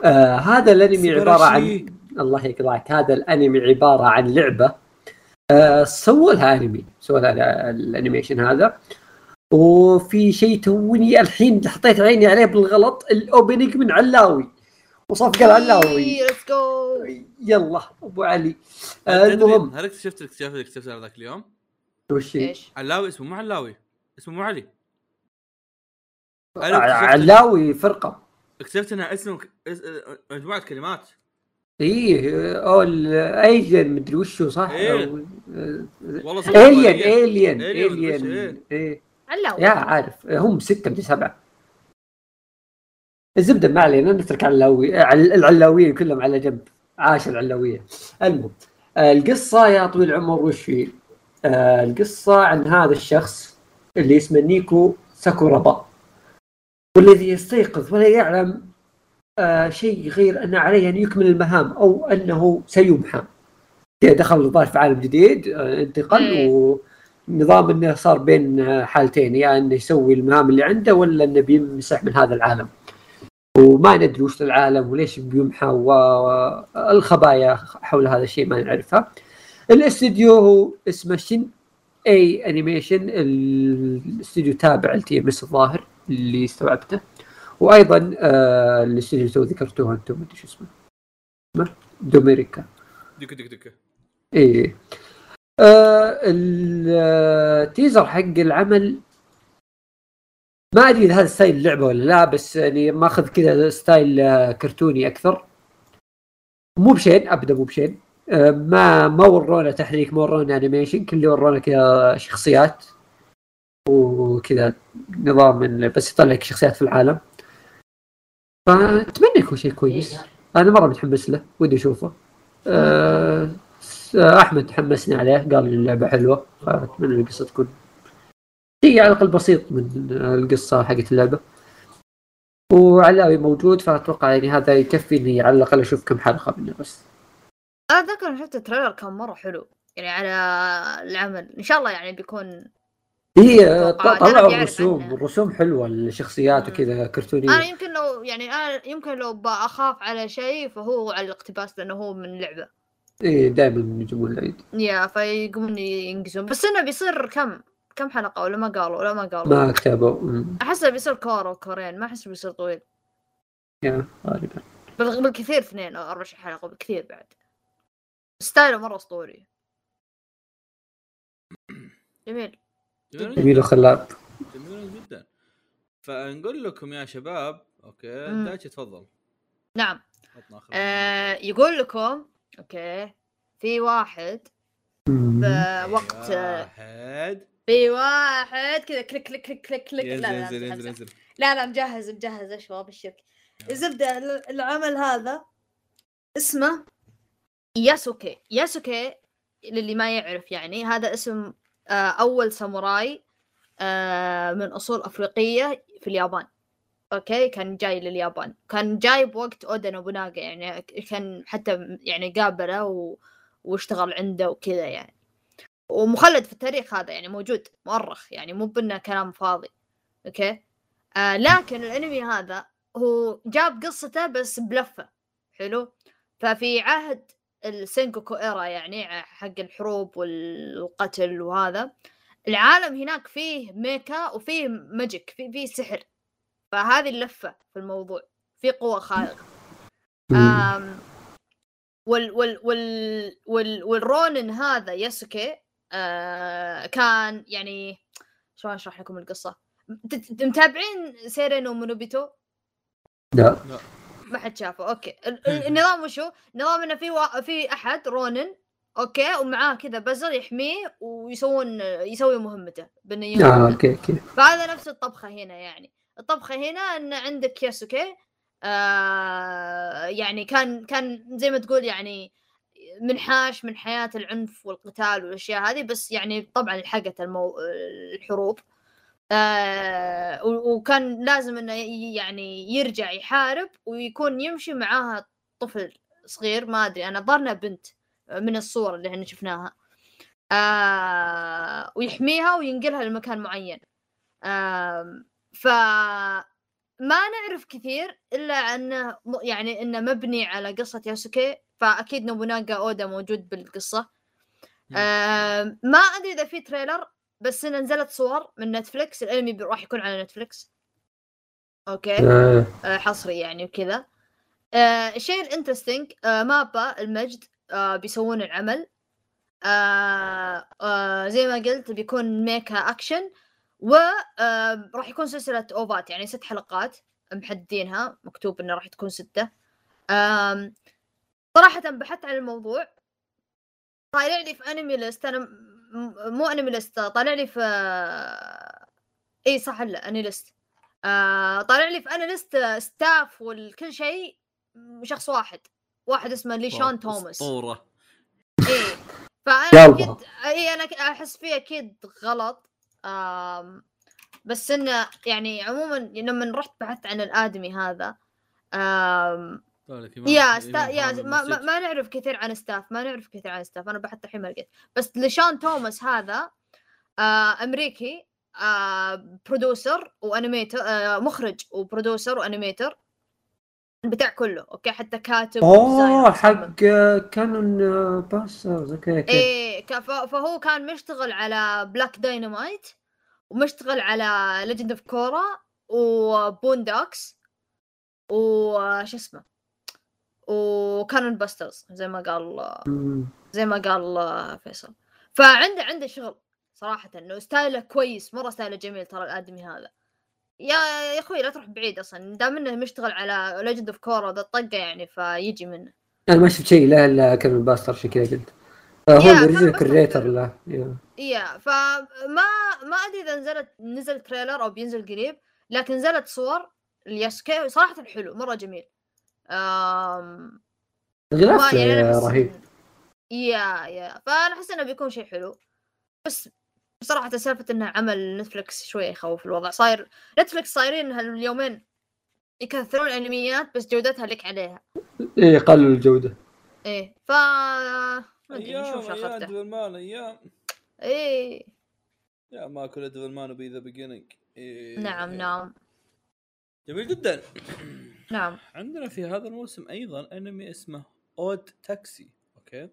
آه هذا الانمي عبارة عن الله يقطعك هذا الانمي عبارة عن لعبة. آه سووا لها انمي سووا لها ال animation هذا. وفي شيء توني الحين حطيت عيني عليه بالغلط ال opening من علاوي. وصفقه العلاوي let's go يلا أبو علي. آه المهم. هل اكتشفت الاكتشاف اللي اكتشفته ذاك اليوم؟ وش؟ إيش؟ علاوي اسمه مو علاوي اسمه مو علي. اكتشفت- علاوي فرقة. اكتشفت انها اسم اس- مجموعة كلمات. إيه أول ايجن مدري وشو صح؟ إيه. والله الين وش، الين إيه. علاوي يا عارف هم ستة من سبعة. الزبدة ما علينا نترك علاوي عل- العلاويين كلهم على جنب. عاش العلاوية المهم القصة يا طويل العمر وش هي؟ آه، القصة عن هذا الشخص اللي اسمه نيكو ساكورابا. والذي يستيقظ ولا يعلم آه، شيء غير أن عليه أن يكمل المهام أو أنه سيمحى. دخل الظاهر في عالم جديد آه، انتقل إيه. ونظام إنه صار بين آه، حالتين يا إنه يسوي المهام اللي عنده ولا إنه بيمسح من هذا العالم. وما ندري وش العالم وليش بيمحى والخبايا حول هذا الشيء ما نعرفها. الاستديو هو اسمه شن اي animation الاستديو تابع ل TMS الظاهر اللي استوعبته. وأيضا آه الاستديو اللي تو ذكرتوه أنتم ما أدري شو اسمه. دوميريكا. دك دك دك إيه. آه ال teaser حق العمل ما أدري إذا هذا style اللعبة ولا لا بس يعني ماخذ كذا style آه، كرتوني أكثر. مو بشين أبدا مو بشين. آه ما ما ورونا تحريك ما ورونا انيميشن كل اللي ورونا كذا شخصيات وكذا نظام بس يطلع لك شخصيات في العالم. فأتمنى يكون شيء كويس. أنا مرة متحمس له ودي أشوفه. أه أحمد حمسني عليه قال لي اللعبة حلوة فأتمنى القصة تكون شيء على الأقل بسيط من القصة حقت اللعبة. وعلاوي موجود فأتوقع يعني هذا يكفي إني على الأقل أشوف كم حلقة منه بس. أنا اتذكر شفت التريلر كان مرة حلو يعني على العمل. إن شاء الله يعني بيكون هي طلعوا الرسوم. الرسوم حلوة الشخصيات. وكذا أنا كرتونية. يمكن لو يعني أنا يمكن لو بخاف على شيء فهو على الاقتباس لأنه هو من لعبة. اي دائما يجيبون العيد. يا فيقومون ينقزون. بس إنه بيصير كم كم حلقة ولا ما قالوا ولا ما قالوا؟ ما كتبوا. احسه بيصير كور وكورين ما أحس بيصير طويل. يا غالبا. بال- بالكثير اثنين أو 24 حلقة بالكثير بعد. style ه مرة أسطوري. جميل. جميل. وخلاب جميل جدا. فنقول لكم يا شباب أوكي مم. دايتشي تفضل. نعم. آه يقول لكم أوكي. في واحد. بوقت آه، واحد. في واحد. كذا click click click click click. لا لا لا, لا, لا, مجهز مجهز. إيش بالشرك. الزبدة ال- العمل هذا اسمه ياسوكي. ياسوكي للي ما يعرف يعني. هذا اسم آه، أول ساموراي آه، من أصول أفريقية في اليابان. أوكي كان جاي لليابان. كان جاي بوقت اودا نوبوناغا يعني كان حتى يعني قابله و... واشتغل عنده وكذا يعني. ومخلد في التاريخ هذا يعني موجود مؤرخ يعني مو بإنه كلام فاضي. أوكي؟ آه لكن الأنمي هذا هو جاب قصته بس بلفة. حلو؟ ففي عهد ال sengoku era يعني حق الحروب والقتل وهذا العالم هناك فيه mecha وفيه magic فيه فيه سحر. فهذه اللفة في الموضوع في قوة خارقة مم. آم وال وال وال وال والرونن هذا ياسوكي آه كان يعني شلون اشرح لكم القصة؟ مت- متابعين سيرينو مونوبيتو؟ لا ما حد شافه أوكي ال- ال- النظام وشو؟ نظام إنه في وا... في أحد رونن أوكي ومعاه كذا بزر يحميه ويسوون يسوي مهمته بإنه آه ينقذه. أوكي أوكي فهذا نفس الطبخة هنا يعني الطبخه هنا إن عندك ياسوكي. آه يعني كان كان زي ما تقول يعني منحاش من حياة العنف والقتال والأشياء هذه بس يعني طبعا لحقت المو... الحروب. آه وكان لازم إنه يعني يرجع يحارب ويكون يمشي معاها طفل صغير ما أدري أنا ظهرنا بنت من الصور اللي إحنا شفناها. آه ويحميها وينقلها لمكان معين. آم، ف ما نعرف كثير إلا أنه يعني إنه مبني على قصة ياسوكي فأكيد نوبوناغا أودا موجود بالقصة. آم، ما أدري إذا في trailer بس انه نزلت صور من نتفلكس الأنمي راح يكون على نتفلكس أوكي. آه. آه، حصري يعني وكذا. آه، الشيء ال interesting آه، MAPPA المجد آه، بيسوون العمل. آه، آه، زي ما قلت بيكون ميكا اكشن وراح يكون سلسلة أوفات يعني ست حلقات محددينها مكتوب إنه راح تكون ستة. صراحة بحثت عن الموضوع. طالع لي في أنمي ليست م- مو أنمي ليست طالع لي في إي صح لا أنمي ليست آه طالع لي في اناليست ستاف والكل شيء شخص واحد. واحد اسمه ليشان توماس. أسطورة. إيه فأنا. أكيد إي أنا أحس فيه أكيد غلط. آم بس انه يعني عموما لما رحت بحثت عن الآدمي هذا آم يا ستا إمام يا ما, ما. ما نعرف كثير عن ستاف ما نعرف كثير عن ستاف أنا بحثت الحين ما لقيت بس ليشان توماس هذا آه أمريكي آه برودوسر وانيميتر آه مخرج وبرودوسر وانيميتر البتاع كله okay؟ حتى كاتب أوه. حق Cannon Busters okay okay. إيه فهو كان مشتغل على Black Dynamite ومشتغل على Legend of Korra و Boondocks وش اسمه؟ و Cannon Busters زي ما قال. زي ما قال فيصل. فعنده عنده شغل صراحة إنه style ه كويس مرة style ه جميل ترى الأدمي هذا. يا يا أخوي لا تروح بعيد أصلا دام إنه مشتغل على Legend of Korra ذا الطقة يعني فيجي منه. أنا ما شفت شيء لا إلا Cannon Buster عشان كذا قلت. آه، هو ال original creator. له yeah. فما ما أدري إذا نزلت نزل trailer أو بينزل قريب لكن نزلت صور الياسكي صراحة حلو مرة جميل. آم... الغلاف يعني رهيب. yeah yeah فأنا أحس إنه بيكون شيء حلو. بس بصراحة سالفة انه عمل نتفلكس شوية يخوف الوضع. صاير نتفلكس صايرين هاليومين يكثرون انميات بس جودتها لك عليها. إيه قللوا الجودة. إيه ف ما أدري نشوف مان أيام إيه. yeah ما كل Devilman B: The Beginning نعم نعم. جميل جدا. نعم. عندنا في هذا الموسم أيضا أنمي اسمه Odd Taxi okay؟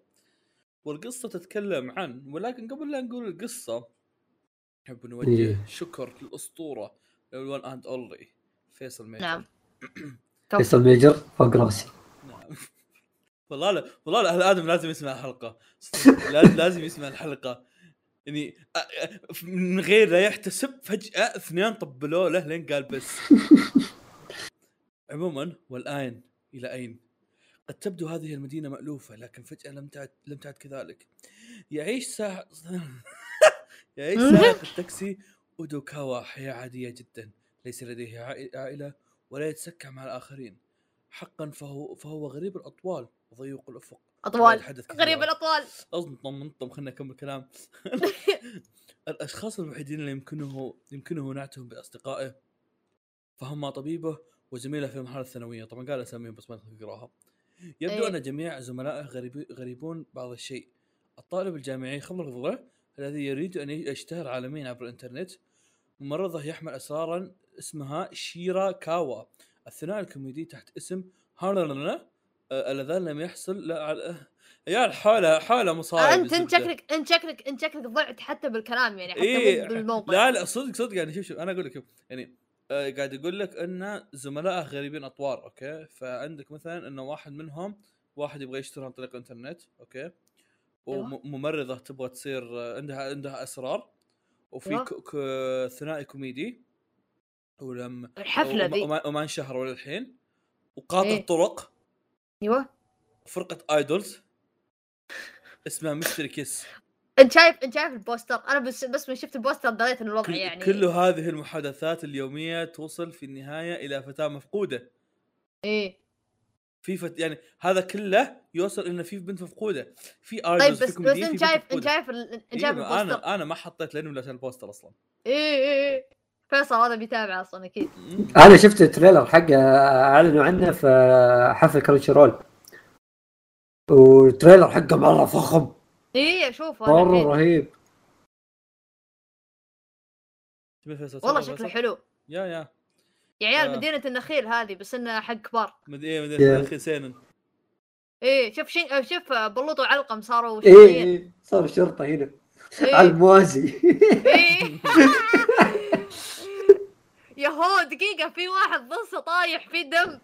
والقصة تتكلم عن ولكن قبل لا نقول القصة نحب نوجه إيه. شكر للأسطورة ال one and only فيصل ميجر. نعم. فيصل ميجر فوق راسي. نعم. والله لا والله لا أهل آدم لازم يسمع الحلقة. لازم لازم يسمع الحلقة. يعني من غير لا يحتسب فجأة اثنين طبلوه له لين قال بس. عموما والآن إلى أين؟ قد تبدو هذه المدينة مألوفة لكن فجأة لم تعد لم تعد كذلك. يعيش ساح يعيش سائق التاكسي أودوكاوا حياة عادية جدا، ليس لديه عائ- عائلة ولا يتسكع مع الآخرين. حقا فهو فهو غريب الأطوال وضيق الأفق. لا اطوال يتحدث كثيراً. غريب الأطوال اصنطم انطم خلينا نكمل كلام الأشخاص الوحيدين اللي يمكنه يمكنه نعتهم بأصدقائه فهم طبيبه وزميله في المرحلة الثانوية طبعا قال أساميهم بس ما تقراها يبدو إيه. أن جميع زملائه غريب غريبون بعض الشيء الطالب الجامعي خمر الفضله الذي يريد أن يشتهر عالميا عبر الإنترنت ممرضة يحمل اسرارا اسمها شيرا كاوا الثنائي الكوميدي تحت اسم هارلنا آه، اللذان لم يحصل لا على عيال حاله حاله مصايب انت أنت الزبدة. شكلك أنت شكلك أنت شكلك ضعت حتى بالكلام يعني حتى إيه مو بالموقع لا لا صدق صدق يعني شوف شوف أنا أقول لك شوف يعني آه قاعد يقول لك أن زملائه غريبين أطوار okay فعندك مثلا انه واحد منهم واحد يبغى يشتغل عن طريق الإنترنت okay. وممرضة تبغى تصير عندها عندها اسرار وفي أيوة. ثنائي كوميدي ولم الحفلة ذي. وما, وما انشهر ولا الحين وقاطع إيه. طرق. أيوه. فرقة idols اسمها Mystery Kiss. أنت شايف أنت شايف ال poster؟ أنا بس بس من شفت ال poster دريت ان الوضع كل يعني. كل هذه المحادثات اليومية توصل في النهاية إلى فتاة مفقودة. إيه. في فت... يعني هذا كله يوصل إن في بنت مفقودة. في طيب بس في بس أنت شايف أنت. شايف أنت إيه، شايف ما ال poster؟ أنا أنا ما حطيت لأنه عشان ال poster أصلا. إيه إيه إيه فيصل هذا بيتابع أصلا أكيد. أنا شفت ال trailer حقه أعلنوا عنه في حفل Crunchyroll وال trailer حقه مرة فخم. إيه أشوفه مرة. رهيب. والله شكله؟ حلو. yeah yeah. يا عيال آه. مدينة النخيل هذه بس إنها حق كبار مد إيه مد يا. أخي seinen إيه شوف شين شوف بلوط وعلقم صاروا إيه إيه صار شرطة هنا إيه. على الموازي إيه. يا هو دقيقة في واحد نصه طايح في دم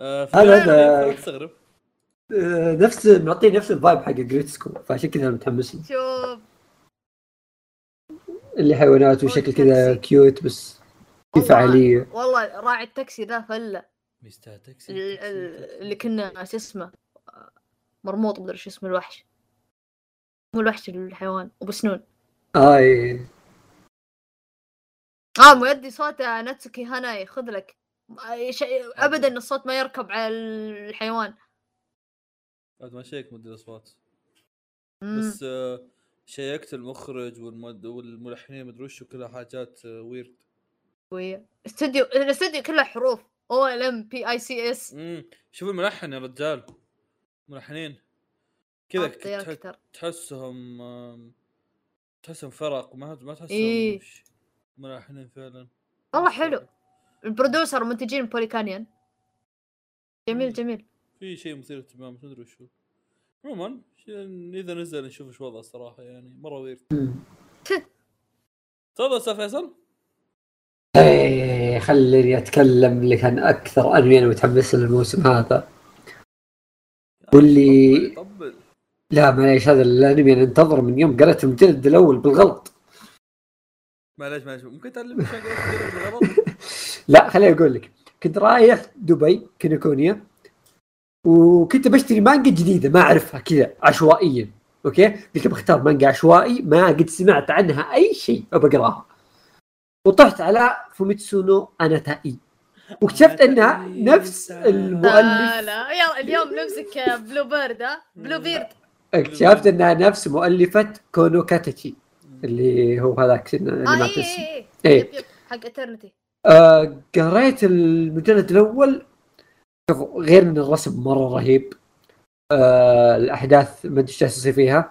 آه هذا- تستغرب آه، نفس معطيه نفس ال vibe حق Aggretsuko فعشان كذا أنا متحمس له شوف اللي حيوانات وشكل كذا. cute بس فعاليه والله راعي التاكسي ذا فله. Mister Taxi ال- تاكسي، ال- تاكسي. اللي كنا شو اسمه مرموط مدري شو اسمه الوحش. مو الوحش الحيوان ابو سنون آه إيه. آه مؤدي صوته ناتسوكي هاناي خذ لك. آه، شيء ابدا. الصوت ما يركب على الحيوان. بعد ما شيك مدير الأصوات. مم. بس آه شيكت المخرج والمد... والملحنين مدري وش كلها حاجات آه ويرد قوية استوديو الاستوديو كله حروف أو إل إم بي اي سي اس امم شوف الملحن يا رجال. ملحنين. كذا تح- تحسهم تحسهم فرق. ما ما تحسهم إيه. ملحنين فعلا. والله حلو. البرودوسر ومنتجين بوليكانيان جميل مم. جميل. في شيء مثير للاهتمام بس ما أدري وشو. عموما إذا نزل نشوف إيش وضعه الصراحه يعني. مرة ويرد. تفضل أستاذ فيصل. إيه خليني أتكلم لك عن أكثر انمي أنا متحمس له الموسم هذا. واللي- طبل لا معليش هذا الأنمي أنا انتظره من يوم قرأت المجلد الأول بالغلط. معليش معليش ممكن تعلمني بالغلط؟ لا خليني أقول لك. كنت رايح دبي Kinokuniya وكنت بشتري مانجا جديدة ما أعرفها كذا عشوائيا أوكي؟ قلت بختار مانجا عشوائي ما قد سمعت عنها أي شيء بقراها وطحت على Fumetsu no Anata e. واكتشفت أنها نفس لا المؤلف. لا يلا اليوم نمسك Blue Bird ها؟ Blue Bird. اكتشفت أنها نفس مؤلفة Koe no Katachi اللي هو هذاك اللي ما اي تنسي. اي إيه. yep yep حق Eternity آه قريت المجلد الأول شوف غير إن الرسم مرة رهيب. آه الأحداث ما أدري إيش جالس يصير فيها.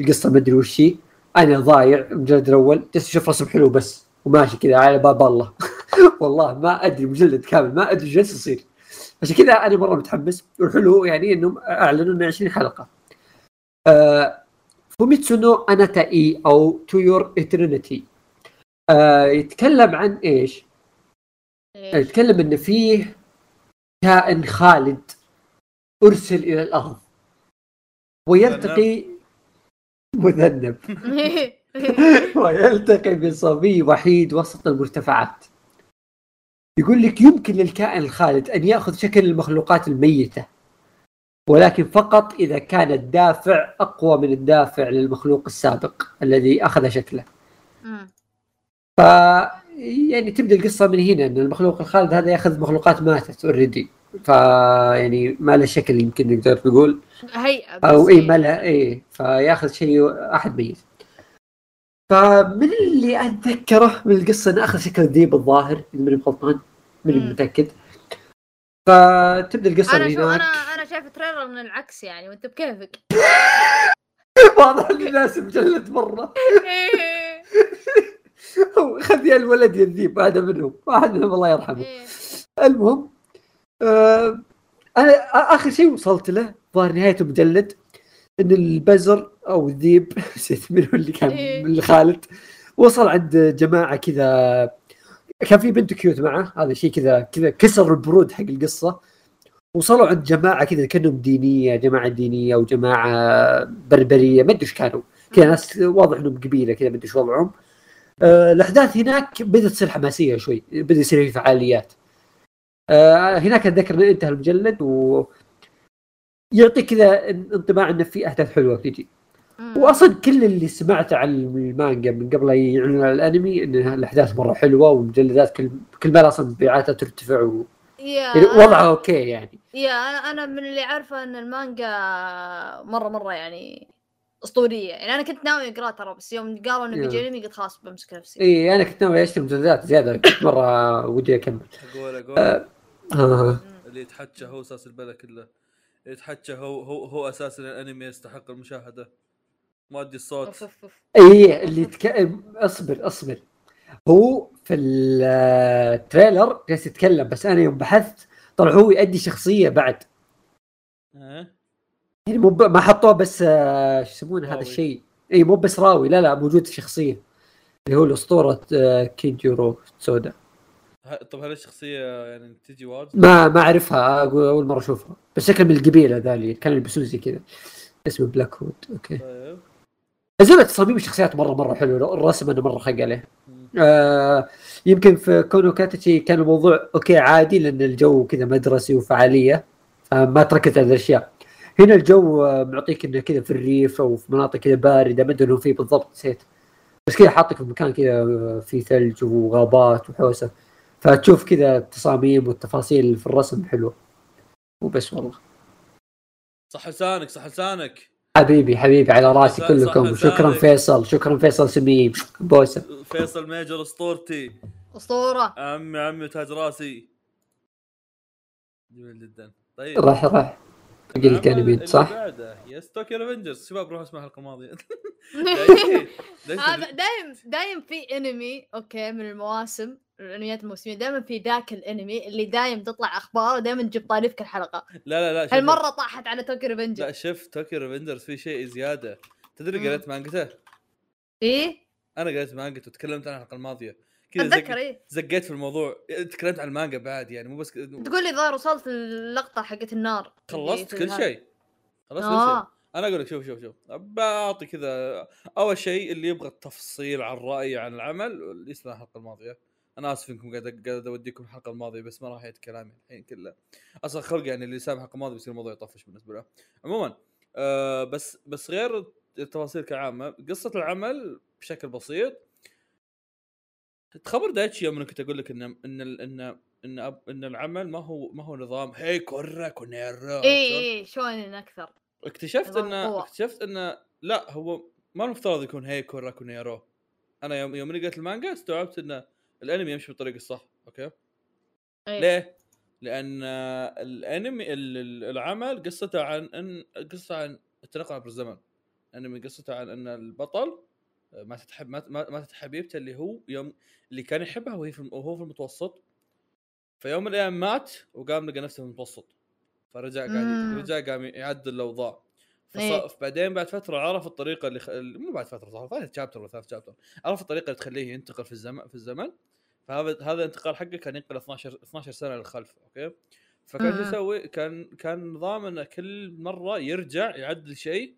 القصة ما أدري وش هي. أنا ضايع المجلد الأول. جالس أشوف رسم حلو بس. وماشي كذا على باب الله. والله ما أدري مجلد كامل ما أدري إيش جالس يصير. عشان كذا أنا مرة متحمس والحلو يعني إنهم أعلنوا إنه 20 حلقة. آه Fumetsu no Anata e أو To Your Eternity آه يتكلم عن إيش؟ يتكلم ان فيه كائن خالد أرسل إلى الأرض. ويلتقي مذنب. ويلتقي بصبي وحيد وسط المرتفعات. يقول لك يمكن للكائن الخالد أن يأخذ شكل المخلوقات الميتة ولكن فقط إذا كان الدافع أقوى من الدافع للمخلوق السابق الذي أخذ شكله. ف يعني تبدأ القصة من هنا إن المخلوق الخالد هذا يأخذ مخلوقات ماتت اوريدي ف يعني ما له شكل يمكن نقدر نقول. هيئه أو اي. ما له اي فيأخذ شيء أحد ميت. فمن اللي أتذكره من القصة انه اخذ شكل ذيب الظاهر اذا ماني غلطان ماني. متأكد. فتبدأ القصة من شو أنا هناك أنا شايف تريلر من العكس يعني وأنت بكيفك. واضح ان الناس مجلد مرة. خذ يا الولد يا الذيب هذا منهم واحد منهم الله يرحمه. إيه. المهم آه أنا آخر شيء وصلت له ظهر نهايه المجلد إن البزر أو الذيب نسيت منو اللي كان إيه. من خالد وصل عند جماعة كذا كان في بنت cute معه هذا شيء كذا كذا كسر البرود حق القصة. وصلوا عند جماعة كذا كأنهم دينية جماعة دينية أو جماعة بربرية ما أدري إيش كانوا. كذا ناس واضح إنهم قبيلة كذا ما أدري إيش وضعهم. آه الأحداث هناك بدأت تصير حماسية شوي بدا يصير في فعاليات. آه هناك اتذكر انتهى المجلد و يعطيك كذا انطباع انه في أحداث حلوة. تجي. مم. واصلا كل اللي سمعته عن المانجا من قبل لا يعلنوا عن الأنمي إن الأحداث مرة حلوة والمجلدات كل كل ما أصلا مبيعاتها ترتفع و... يعني وضعها أوكي يعني. يا أنا أنا من اللي عارفه إن المانجا مره مرة يعني أسطورية. يعني أنا كنت ناوي اقرا ترى بس يوم قالوا إنه. بيجي أنمي قلت خلاص بمسك نفسي. إي أنا كنت ناوي أشتري مجلدات زيادة كنت مرة ودي أكمل. أقول أقول. آه. اللي يتحكى هو أساس البلا كله. اللي يتحكى هو هو هو أساس الأنمي يستحق المشاهدة. مؤدي الصوت. اي اللي تك... اصبر اصبر. هو في ال trailer جالس يتكلم بس أنا يوم بحثت طلع هو يؤدي شخصية بعد. ها يعني مو ب... ما حطوه بس آه، شو يسمونه هذا. الشيء. اي مو بس راوي لا لا موجود شخصية. اللي هو الأسطورة آه، كينجيرو تسودا. طب هل الشخصية يعني تجي واجد؟ ما ما أعرفها أقول أول مرة أشوفها. بس شكل من القبيلة ذالي كانوا يلبسون زي كذا. اسمه Black Hood أوكي. طيب. زي تصاميم الشخصيات مره مرة حلو الرسم أنا مرة خق عليه. آه يمكن في كونو كاتشي كان الموضوع أوكي عادي لأن الجو كذا مدرسي وفعالية فما تركز على الأشياء. هنا الجو آه، معطيك إنه كذا في الريف أو في مناطق كذا باردة ما أدري فيه بالضبط نسيت. بس كذا حاطك في مكان كذا آه، فيه ثلج وغابات وحوسة. فتشوف كذا التصاميم والتفاصيل في الرسم حلوة. وبس والله. صح لسانك صح لسانك. حبيبي حبيبي على راسي صح- كلكم. صح شكرا. فيصل شكرا فيصل سميم. بوسة. فيصل ميجور أسطورتي. أسطورة. عمي عمي تاج راسي. جميل جدا. طيب. راح راح. باقي لك عمل انمي اللي صح؟ بعده. yes Tokyo Revengers شباب روحوا اسمع الحلقة الماضية. هذا دايم دايم في انمي أوكي من المواسم الأنميات الموسمية. دائما في ذاك الانمي اللي دايم تطلع أخبار ودائما تجيب طاري في كل حلقه لا لا لا شوف- هالمرة طاحت على Tokyo Revengers شوف Tokyo Revengers في شيء زيادة. تدري. قريت مانجته؟ إيه؟ أنا قريت مانجته وتكلمت عنها الحلقة الماضية. كذا أتذكر. إيه. زقيت في الموضوع. تكلمت عن المانجا بعد يعني مو بس ك- تقول لي ظهر وصلت اللقطة حقت النار خلصت كل شيء. خلصت كل شيء. آه أنا أقول لك شوف شوف شوف. بعطي كذا. أول شيء اللي يبغى التفصيل عن رأيي عن العمل يسمع الحلقة الماضية. أنا آسف إنكم قاعد قاعد أوديكم الحلقة الماضية بس ما راح يعيد كلامي الحين كله. أصلا خلق يعني اللي سامع الحلقة الماضية بيصير الموضوع يطفش بالنسبة له. عموما آه بس بس غير التفاصيل كعامة قصة العمل بشكل بسيط. تخبر دايتشي يوم كنت أقول لك ان إن ان إن أب- إن العمل ما هو ما هو نظام هي كورا كونيرا اي اي شلون أكثر اكتشفت انه. اكتشفت انه لا هو ما المفترض يكون هيك وراكو نيرو أنا يوم يوم قريت المانجا استوعبت إن الأنمي يمشي بالطريق الصح أوكي إيه. ليه؟ لأن الانمي ال- ال- العمل قصته عن ان قصته عن التنقل عبر الزمن الأنمي قصته عن إن البطل ما تتحب ما ما ما تتحب حبيبته اللي هو يوم اللي كان يحبها وهي في وهو في المتوسط. فيوم من الأيام مات وقام لقى نفسه في المتوسط. فرجع قاعد. رجع قام يعدل الأوضاع. إيه. فص... بعدين بعد فترة عرف الطريقة اللي خ... مو بعد فترة صح ثالث شابتر ولا ثالث شابتر عرف الطريقة اللي تخليه ينتقل في الزمن في الزمن. فهذا هذا الانتقال حقه كان ينقل 12 12 سنة للخلف أوكي؟ فكان شو. يسوي؟ كان كان نظام إنه كل مرة يرجع يعدل شيء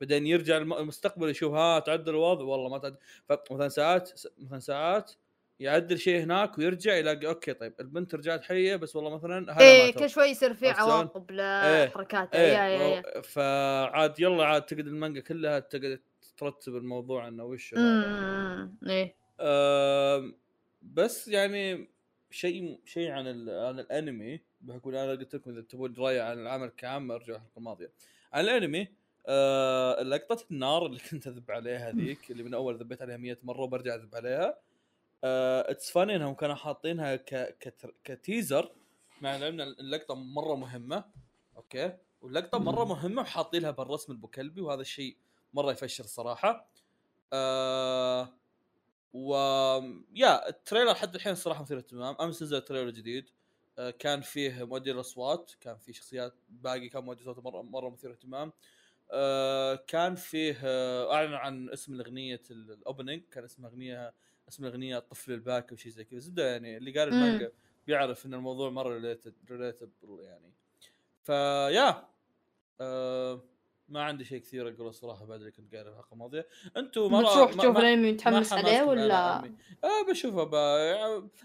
بعدين يرجع الم- المستقبل يشوف ها تعدل الوضع؟ والله ما تعدل فمثلا ساعات مثلا ساعات يعدل شيء هناك ويرجع يلاقي أوكي طيب البنت رجعت حية بس والله مثلا هذا إيه. كل شوي يصير في؟ عواقب لحركاته. إيه يا و- فعاد يلا عاد تقعد المانجا كلها تقعد ترتب الموضوع إنه وش إيه. بس يعني شيء شيء عن عن الأنمي بحكم أنا قلت لكم إذا تبون درايه عن العمل كعامه ارجعوا الحلقة الماضية. عن الأنمي آه لقطة النار اللي كنت أذب عليها هذيك اللي من أول ذبيت عليها 100 مرة وبرجع أذب عليها. it's funny إنهم كانوا حاطينها ك ك t- ك teaser. مع العلم إن اللقطة مرة مهمة. أوكي؟ واللقطة مرة مهمة وحاطينها بالرسم البو كلبي وهذا الشيء مرة يفشل الصراحه آه و يا ال trailer حد الحين الصراحه مثير اهتمام. أمس نزل trailer جديد. آه، كان فيه مؤدي الاصوات كان فيه شخصيات باقي كان مؤدي صوته مرة مرة مثير اهتمام. آه، كان فيه آه، أعلن عن اسم الأغنية ال- ال opening كان اسم أغنية اسم الأغنية الطفل الباكي وشي زي كذا زبدة يعني اللي قال. المانجا بيعرف إن الموضوع مرة related relatable يعني فيا آه ما عندي شيء كثير أقوله الصراحه بعد اللي كنت قايله الحلقة الماضية أنتم ما بتروح ما- تشوف الأنمي متحمس عليه ولا. آه بشوفه ب...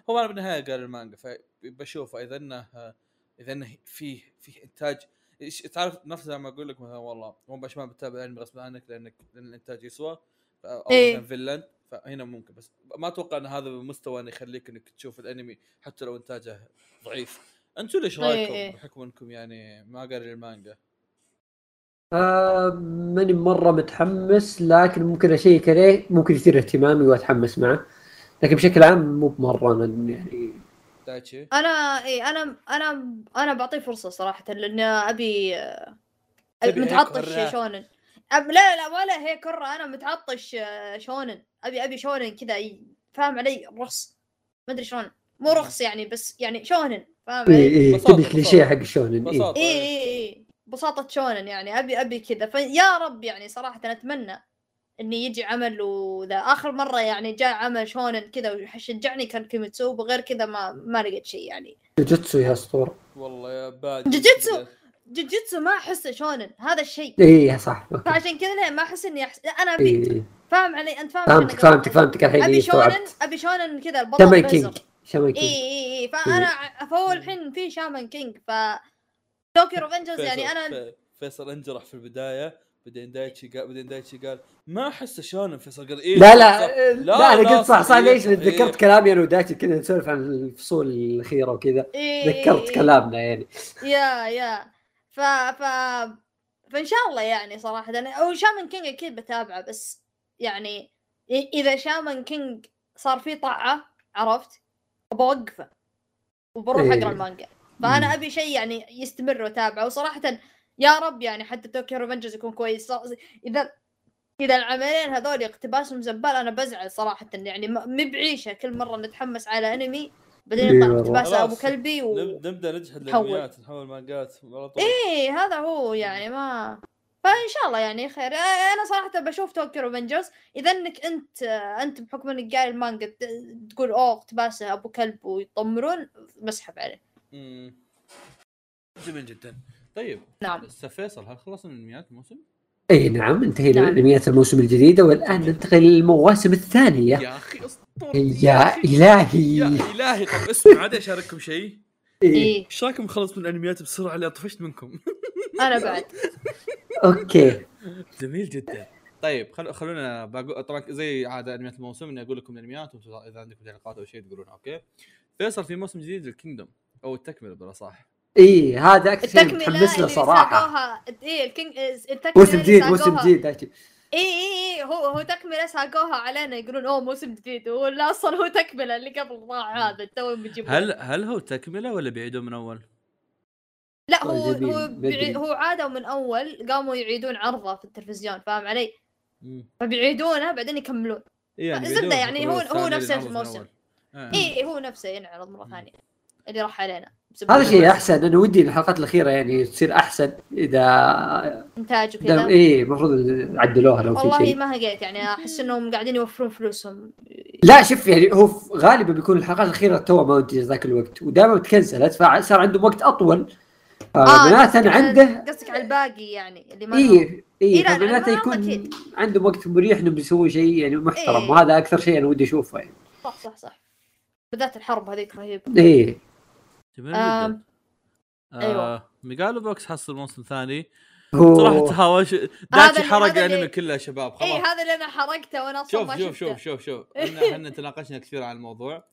هو أنا بالنهاية قال المانجا فبشوفه إذا إنه إذا إنه فيه فيه إنتاج تعرف نفس زي ما أقول لك مثلا والله مو باش ما بتتابع الانمي غصب عنك لانك لأن الإنتاج يسوى أو إيه. مثلا فينلاند فهنا ممكن بس ما أتوقع إن هذا بمستوى إنه يخليك إنك تشوف الأنمي حتى لو إنتاجه ضعيف أنتم ليش إيه، رأيكم إيه. بحكم إنكم يعني ما قاري المانجا آه ماني مرة متحمس لكن ممكن أشيك عليه ممكن يثير اهتمامي وأتحمس معه لكن بشكل عام مو بمرة يعني دايتشي. أنا إي أنا أنا أنا بعطيه فرصة صراحة لأن أبي متعطش. شونن. أب لا لا ولا هيك كره أنا متعطش آه، شونن. أبي أبي شونن كذا فاهم علي؟ رخص ما أدري شلون. مو رخص يعني بس يعني شونن فاهم علي؟ إي بساطة، تبي كليشيه. حق الشونن إيه. بساطة. إي إي إي بساطة شونن يعني أبي أبي كذا. فيا رب يعني صراحة أتمنى إني يجي عمل وذا آخر مرة يعني جاء عمل شونن كذا وشجعني كان كيميتسو وغير كذا ما ما لقيت شيء يعني. جوجوتسو يا أسطورة. والله يا باجي. جوجيتسو. جوجيتسو ما أحسه شونن هذا الشيء. اي صح أوكي. فعشان كذا ما أحس إني أحس... أنا أبي اي فاهم علي؟ أنت فاهم فهمتك فهمتك؟ فهمتك الحين أبي إيه، شونن أبي شونن كذا البطل شامان. كينج شامان كينج. اي اي فأنا فهو الحين في Shaman King ف Tokyo Revengers يعني أنا فيصل- فيصل انجرح في البداية. بعدين دايتشي قال بعدين دايتشي قال ما احسه شونن فيصل قال إيه لا لا صح. لا أنا قلت صح صح إيه، ليش؟ إيه. تذكرت كلامي أنا ودايتشي كذا نسولف عن الفصول الأخيرة وكذا. إيه ذكرت كلامنا يعني. يا يا. ف ف فإن شاء الله يعني صراحة. أو Shaman King أكيد بتابعه بس يعني إذا Shaman King صار فيه طاعة عرفت؟ بوقفه وبروح إيه. اقرا المانجا. فأنا. أبي شيء يعني يستمر وأتابعه. وصراحة يا رب يعني حتى Tokyo Revengers يكون كويس إذا إذا العملين هذول اقتباسهم زبال أنا بزعل صراحة يعني مي بعيشة كل مرة نتحمس على أنمي بعدين إيه يطلع والله. اقتباسه أبو. كلبي و... نب- نبدأ نجحد. الأنميات نحول مانجات على طول إيه هذا هو يعني ما فإن شاء الله يعني خير أنا صراحة بشوف Tokyo Revengers إذا إنك أنت أنت بحكم إنك قاري المانجا تقول أوه اقتباسه أبو كلب ويطمرون بسحب عليه. جميل جدا طيب نعم. أستاذ فيصل هل خلصنا من انميات الموسم؟ اي نعم انتهينا نعم. من انميات الموسم الجديده والآن ننتقل للمواسم الثانية. يا أخي اسطوري يا يا إلهي. إلهي. طب اسمع عادي أشارككم شيء. إيه. إيه. إيش رايكم نخلص من الأنميات بسرعة؟ اللي طفشت منكم. أنا بعد. أوكي. جميل جدا. طيب خل... خلونا بقول طبعا زي عادة أنميات الموسم إني أقول لكم الأنميات وأنتم اذا عندكم تعليقات أو شيء تقولونها أوكي. فيصل في موسم جديد لل Kingdom أو التكملة بالأصح. اي هذا أكثر شيء متحمس له صراحة ساقوها إيه الكينج التكمله موسم جديد موسم ساقوها- جديد أكيد. اي اي اي هو هو تكملة ساقوها علينا يقولون أوه موسم جديد ولا أصلا هو تكملة اللي قبل ضاع هذا تو بيجيبون هل هل هو تكملة ولا بيعيدوا من أول؟ لا هو جميل، هو. بيعي- هو عادوا من أول قاموا يعيدون عرضه في التلفزيون فاهم علي؟ فبيعيدونه بعدين يكملون إيه زبدة بيعيدوه يعني هو- هو الثاني نفس اللي انعرض من الموسم. أول. آه. اي هو نفسه ينعرض مرة ثانية اللي راح علينا هذا شيء أحسن أنا ودي الحلقات الأخيرة يعني تصير أحسن إذا إنتاج وكذا. اي المفروض عدلوها لو في والله شيء. ما هقيت يعني أحس إنهم قاعدين يوفرون فلوسهم. لا شوف يعني هو غالبا بيكون الحلقات الأخيرة تو ما منتج ذاك الوقت ودائما تكنسلت فصار عندهم وقت أطول. فمعناته قصدك على- عنده قصدك على الباقي يعني اللي ما اي إيه اي فمعناته يكون. عندهم وقت مريح إنهم يسوون شيء يعني محترم إيه. وهذا أكثر شيء أنا ودي أشوفه يعني. صح صح صح. بالذات الحرب هذيك رهيبة. إيه. جميل جدا. أيوة. آه Megalo Box حصل موسم ثاني. هو صراحة تهاوش داتشي اللي- حرق الأنمي كله يا شباب اي خلاص. هذا اللي أنا حرقته وأنا أصلا شوف ما شوف شوف شوف شوف. إحنا تناقشنا كثير عن الموضوع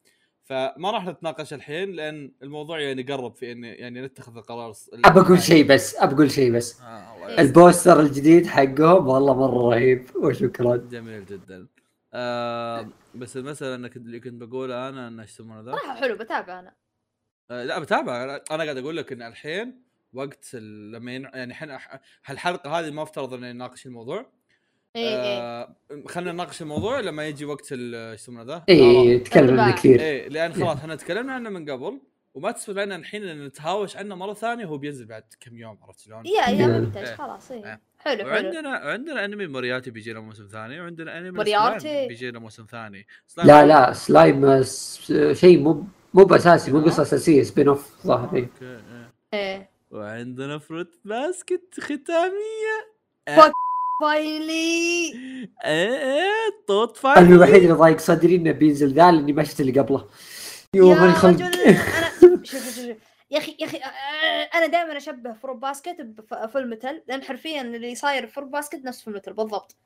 فما راح نتناقش الحين لأن الموضوع يعني قرب في ان يعني نتخذ القرار أقول شيء بس ابى أقول شيء بس. آه إيه. ال poster الجديد حقهم والله مرة رهيب وشكرا. جميل جدا. آه بس المسألة انك اللي كنت بقوله أنا إن إيش يسمونه ذا؟ صراحة حلو بتابع أنا. آه لا بتابع أنا أنا قاعد أقول لك إن الحين وقت ال- لما. يعني الحين هالحلقة هذه ما افترض إنه نناقش الموضوع اي اي آه خلينا نناقش الموضوع لما يجي وقت ال- إيش يسمونه ذا اي تكلم عنه انطباع. كثير إيه لأن خلاص إحنا تكلمنا عنه من قبل وما تسوى لنا الحين ان نتهاوش عنه مرة ثانية وهو بينزل بعد كم يوم عرفت شلون؟ yeah yeah إيه. منتج إيه. خلاص اي إيه. حلو حلو وعندنا عندنا أنمي Moriarty بيجي له موسم ثاني وعندنا أنمي Moriarty؟ Slime بيجي له موسم ثاني سلايم لا لا سلايم س- شيء مو مو بأساسي مو قصة أساسية spin-off ظاهر إيه. okay إيه. إيه. وعندنا Fruits Basket ختامية. finally إيه إيه طوط finally الوحيد اللي ضايق صدري إنه بينزل ذا لأني ما شفت اللي قبله. يا ماني خلق رجل أنا شوف شوف شوف. يا أخي يا أخي أنا دائما أشبه Fruits Basket ب Fullmetal لأن حرفيا اللي صاير في Fruits Basket نفس Fullmetal بالضبط.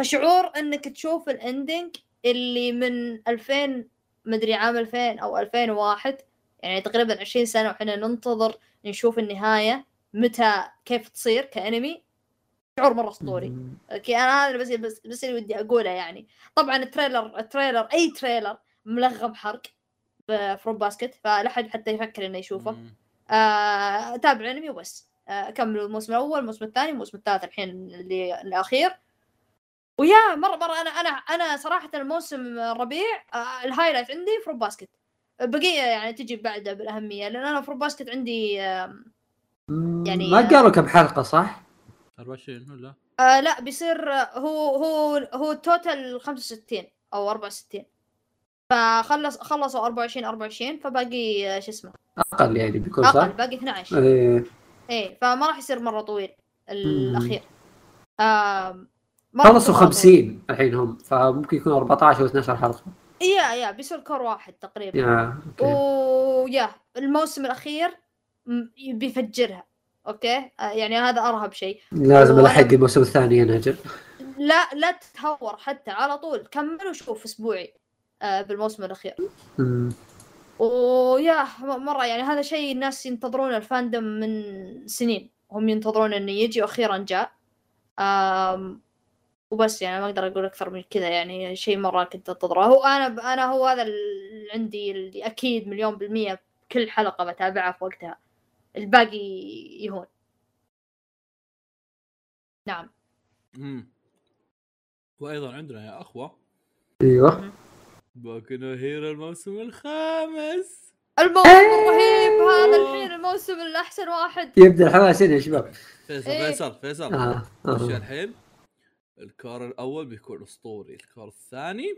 فشعور إنك تشوف ال ending اللي من 2000 مدري عام 2000 أو 2001 يعني تقريبا 20 سنة وحنا ننتظر نشوف النهاية متى كيف تصير كأنمي. شعور مرة أسطوري. okay أنا هذا بس بس, بس اللي ودي أقوله يعني. طبعا ال trailer ال trailer أي trailer ملغم حرق ب Fruits Basket فلا حد حتى يفكر إنه يشوفه. آه تابع أنمي وبس. آه كملوا الموسم الأول الموسم الثاني الموسم الثالث الحين اللي الأخير. و yeah مرة مرة أنا أنا أنا صراحة الموسم الربيع آه ال highlight عندي Fruits Basket بقية يعني تجي بعده بالأهمية لأن أنا Fruits Basket عندي آه يعني- ما قالوا كم حلقة صح؟ 24 ولا؟ آه لا بيصير آه، هو هو هو total 65 أو 64 فخلص خلصوا 24 24 فباقي آه، شو اسمه أقل يعني بيكون أقل صح؟ باقي 12 إيه. إيه فما راح يصير مرة طويل الأخير مرة خلصوا مرة 50 الحين هم فممكن يكون 14 أو 12 حلقه. yeah yeah بيصير cour واحد تقريبا. yeah okay. و yeah الموسم الأخير بيفجرها. okay؟ يعني هذا أرهب شيء. لازم الحق الموسم الثاني يا ناجل لا لا تتهور حتى على طول. كمل وشوف أسبوعي آه، بالموسم الأخير. ويا مرة يعني هذا شيء الناس ينتظرون الفاندوم من سنين. هم ينتظرون إنه يجي وأخيرا جاء. وبس يعني ما أقدر أقول أكثر من كذا يعني شيء مرة كنت أنتظره. هو أنا أنا هو هذا اللي عندي اللي أكيد مليون بالمية كل حلقة بتابعها في وقتها. الباقي يهون. نعم. مم. وأيضا عندنا يا أخوة. أيوه. باكو هيرو الموسم الخامس. الموسم الرهيب. هذا الحين الموسم الأحسن واحد. يبدأ الحماس هنا يا شباب. فيصل إيه. فيصل فيصل. آه. وش آه. الحين؟ الكار الأول بيكون أسطوري، الكار الثاني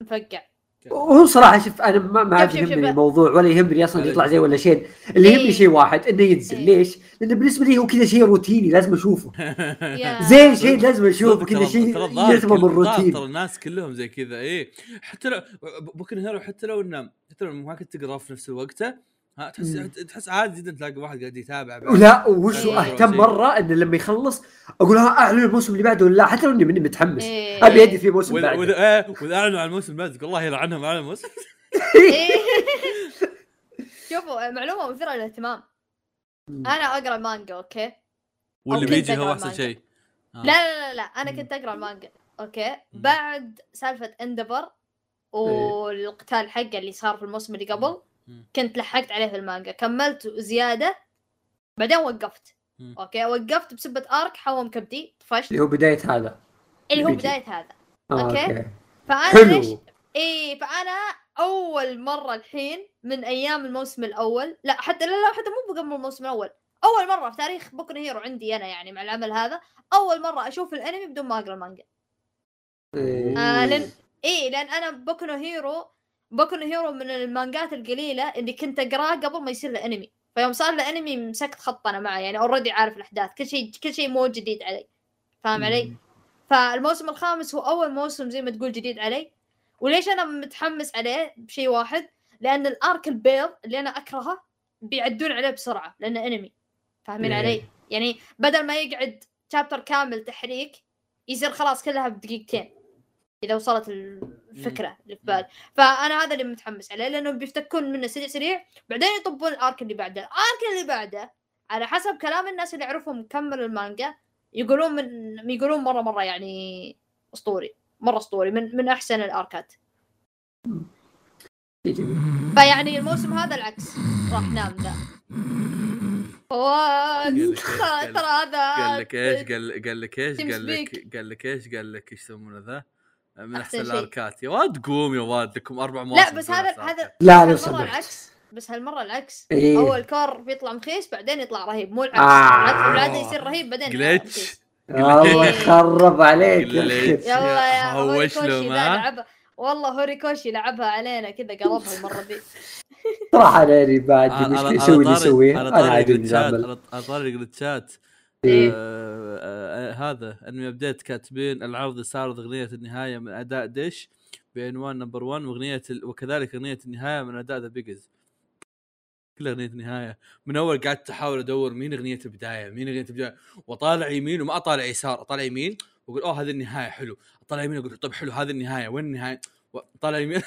مفقع وهو صراحة شوف أنا ما ما يهمني. الموضوع ولا يهمني أصلا يطلع. زي ولا شيء اللي يهمني إيه. شيء واحد إنه ينزل إيه. ليش؟ لأنه بالنسبة لي هو كذا شيء روتيني لازم أشوفه زين شيء لازم أشوفه كذا شيء الظاهر الروتين ترى الناس كلهم زي كذا إيه حتى لو بوكن هيرو حتى لو انه حتى لو ما كنت تقرا في نفس الوقت ها تحس. تحس عادي جدا تلاقي واحد قاعد يتابع. ولا وش إيه. أهتم مرة انه لما يخلص أقول ها أعلن الموسم اللي بعده ولا لا حتى لو إني مني متحمس إيه. أبي أدري في موسم واذا بعده واذا إيه، وإذا أعلنوا عن الموسم بعد تقول الله يلعنهم على الموسم إيه. شوفوا معلومة مثيرة للاهتمام أنا أقرأ مانجا okay واللي بيجي هو أحسن. شيء آه. لا لا لا لا أنا. كنت أقرأ المانجا okay. بعد سالفة Endeavor والقتال حقه اللي صار في الموسم اللي قبل. كنت لحقت عليه في المانجا. كملت زيادة بعدين وقفت. مم. okay وقفت بسبة arc حوم كبدي طفشت. اللي هو بداية هذا. اللي هو. بداية هذا. آه، okay. فأنا ليش؟ حلو إيه فأنا أول مرة الحين من أيام الموسم الأول لا حتى لا لا حتى مو قبل الموسم الأول. أول مرة في تاريخ Boku Hero عندي أنا يعني مع العمل هذا أول مرة أشوف الأنمي بدون ما أقرأ المانجا. إيه. آه لأن إيه لأن أنا Boku Hero Boku Hero من المانجات القليلة اللي كنت اقراه قبل ما يصير له انمي فيوم صار له انمي مسكت خط أنا معه يعني already عارف الأحداث. كل شيء كل شيء مو جديد علي. فاهم علي؟ فالموسم الخامس هو أول موسم زي ما تقول جديد علي. وليش أنا متحمس عليه بشيء واحد؟ لأن الأرك البيض اللي أنا أكرهه بيعدون عليه بسرعة لأنه انمي فاهمين إيه. علي؟ يعني بدل ما يقعد شابتر كامل تحريك يصير خلاص كلها بدقيقتين. إذا وصلت الفكرة اللي في بالي. فأنا هذا اللي متحمس عليه لأنه بيفتكون منه سريع سريع. بعدين يطبون الأرك اللي بعده. الأرك اللي بعده على حسب كلام الناس اللي اعرفهم كملوا المانجا يقولون من يقولون مرة مرة يعني أسطوري مرة أسطوري من من أحسن الأركات. فيعني الموسم هذا العكس راح نام ذا. ترى هذا قال لك إيش؟ قال قال لك إيش؟ قال لك. قال لك إيش؟ قال لك إيش يسمونه ذا؟ من أحسن أحسن شيء. الأركات. يا واد قوم يا واد لكم أربع مواسم لا بس هذا أحسن هذا. لا لو هالمرة العكس. بس هالمرة العكس. إيه. أول cour بيطلع مخيس بعدين يطلع رهيب. مو العكس. آه. العكس بالعاده يصير رهيب بعدين glitch. مخيس. الله يخرب عليك. يلا يا هوش له ما لعبها. والله هوريكوشي لعبها علينا كذا قلبها المرة ذي صراحة أنا يعني بعد. على- يسوي اللي يسويه؟ أنا عادي على- طاري جلتشات إيه. آه، آه، هذا أنمي أبديت كاتبين العرض استعرض أغنية النهاية من أداء ديش بعنوان نمبر 1 وأغنية ال... وكذلك أغنية النهاية من أداء ذا بيجز كل أغنية النهاية. من أول قعدت احاول أدور مين أغنية البداية مين أغنية البداية؟ وأطالع يمين وما أطالع يسار أطالع يمين وأقول أوه هذه النهاية حلو. أطالع يمين أقول طب حلو هذه النهاية وين النهاية؟ أطالع يمين.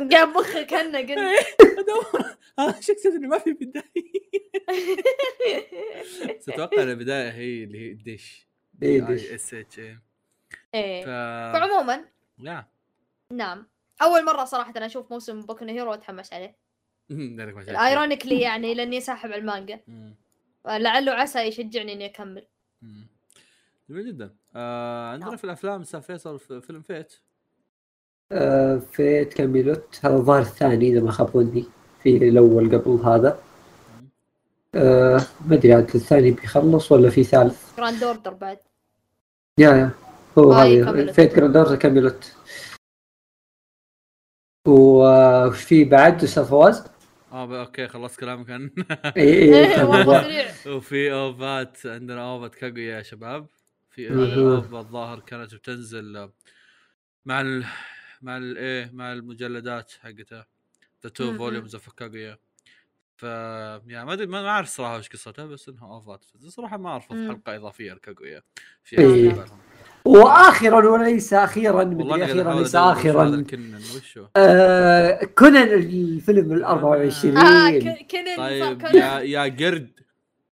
جاب مخك كانه قلت. أدور. شكت انه ما في بداية. أتوقع إن البداية هي اللي هي ال DISH إيه، DISH. S H E إيه. ف فعموما لا نعم. أول مرة صراحة أنا أشوف موسم بوكو هيرو وأتحمس عليه. ironically يعني لأني ساحب على المانجا. لعله عسى يشجعني إني أكمل. جميل جدا. آه عندنا نعم. في الأفلام أستاذ فيصل في فيلم Fate؟ آه، Fate Camelot. هذا الظاهر الثاني إذا ما خاب ظني في الأول قبل هذا. آه، ما أدري عاد الثاني بيخلص ولا في ثالث Grand Order بعد يا يا هو آه، هذه Camelot. Fate Grand Order Camelot وش في بعد أستاذ فواز؟ آه ب- أوكي خلصت كلامك عن اي اي كان والله موضوع. سريع وفي OVA ات عندنا OVA ات كاغويا يا شباب في مهم. OVA الظاهر كانت بتنزل مع ال مع الايه مع المجلدات حقتها the two. volumes of كاغويا ف يعني ما أدري ما اعرف صراحة وش قصتها بس إنها OVA ات صراحة ما ارفض مم. حلقه إضافية لكاغويا في إيه. وأخيرا وليس أخيرا مدري أخيرا ليس وشو؟ آه كونان الفيلم ال 24 آه ك- كنن صار طيب يا يا قرد.